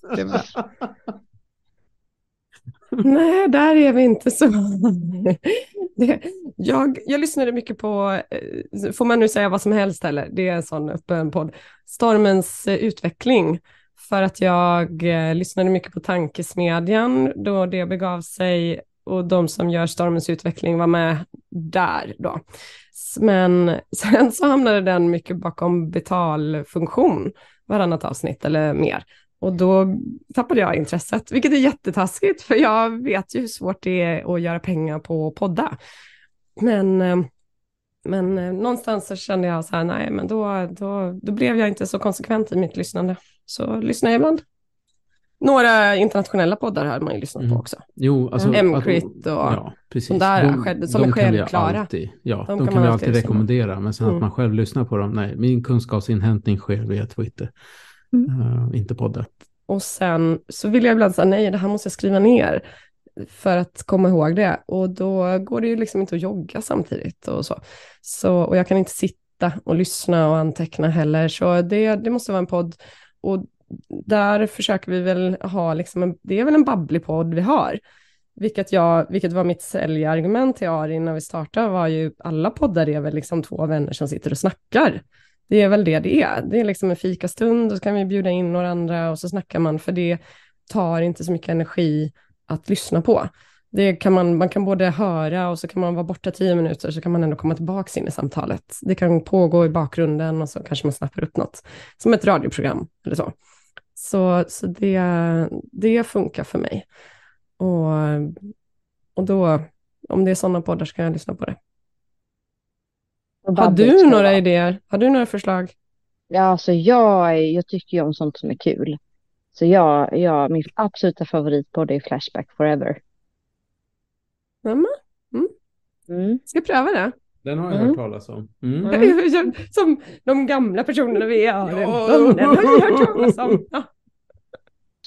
Nej, där är vi inte så. Det, jag, jag lyssnade mycket på, eh, får man nu säga vad som helst eller? Det är en sån öppen podd. Stormens eh, utveckling. För att jag eh, lyssnade mycket på Tankesmedjan då det begav sig och de som gör Stormens utveckling var med där då. Men sen så hamnade den mycket bakom betalfunktion varannat avsnitt eller mer. Och då tappade jag intresset, vilket är jättetaskigt, för jag vet ju hur svårt det är att göra pengar på podda. Men, eh, men eh, någonstans så kände jag så här, nej, men då, då, då blev jag inte så konsekvent i mitt lyssnande. Så lyssnar jag ibland. Några internationella poddar har man ju lyssnat Mm. på också. Jo, alltså... M-Crit och Ja, precis. de där skedde- som är kan vi självklara. Alltid, ja, De de, kan kan, man alltid rekommendera. Men sen Mm. att man själv lyssnar på dem, nej. Min kunskapsinhämtning sker via Twitter. Mm. Eh, inte poddar. Och sen så vill jag ibland säga nej, det här måste jag skriva ner för att komma ihåg det. Och då går det ju liksom inte att jogga samtidigt och så. så och jag kan inte sitta och lyssna och anteckna heller. Så det, det måste vara en podd. Och där försöker vi väl ha, liksom en, det är väl en babblig podd vi har. Vilket, jag, vilket var mitt säljargument till Arin när vi startade var ju alla poddar är väl liksom två vänner som sitter och snackar. Det är väl det det är. Det är liksom en fikastund och så kan vi bjuda in några andra och så snackar man för det tar inte så mycket energi att lyssna på. Det kan man, man kan både höra och så kan man vara borta tio minuter så kan man ändå komma tillbaka in i samtalet. Det kan pågå i bakgrunden och så kanske man snappar upp något som ett radioprogram eller så. Så, så det, det funkar för mig. Och, och då, om det är sådana poddar så kan jag lyssna på det. Har du ska några idéer? Har du några förslag? Ja, alltså jag, är- jag tycker ju om sånt som är kul. Så jag, jag, min absoluta favoritpodd är Flashback Forever. Mamma, Mm. ska jag pröva det? Den har jag hört talas om. Mm. Mm. Som de gamla personerna vi är. Ja. Den har vi hört talas om. Ja.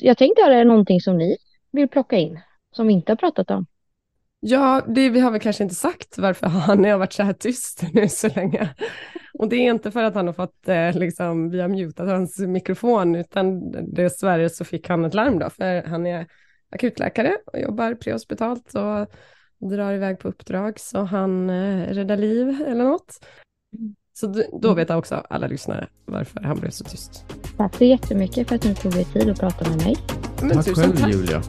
Jag tänkte, är det någonting som ni vill plocka in? Som vi inte har pratat om? Ja, det, vi har väl kanske inte sagt varför han har varit så här tyst nu så länge. Och det är inte för att han har fått, eh, liksom, vi har mutat hans mikrofon, utan dessvärre så fick han ett larm då, för han är akutläkare och jobbar prehospitalt och drar iväg på uppdrag, så han eh, räddar liv eller något. Så då vet också alla lyssnare varför han blev så tyst. Tack så jättemycket för att ni tog er tid att prata med mig. Men Tack tusen själv tack. Julia.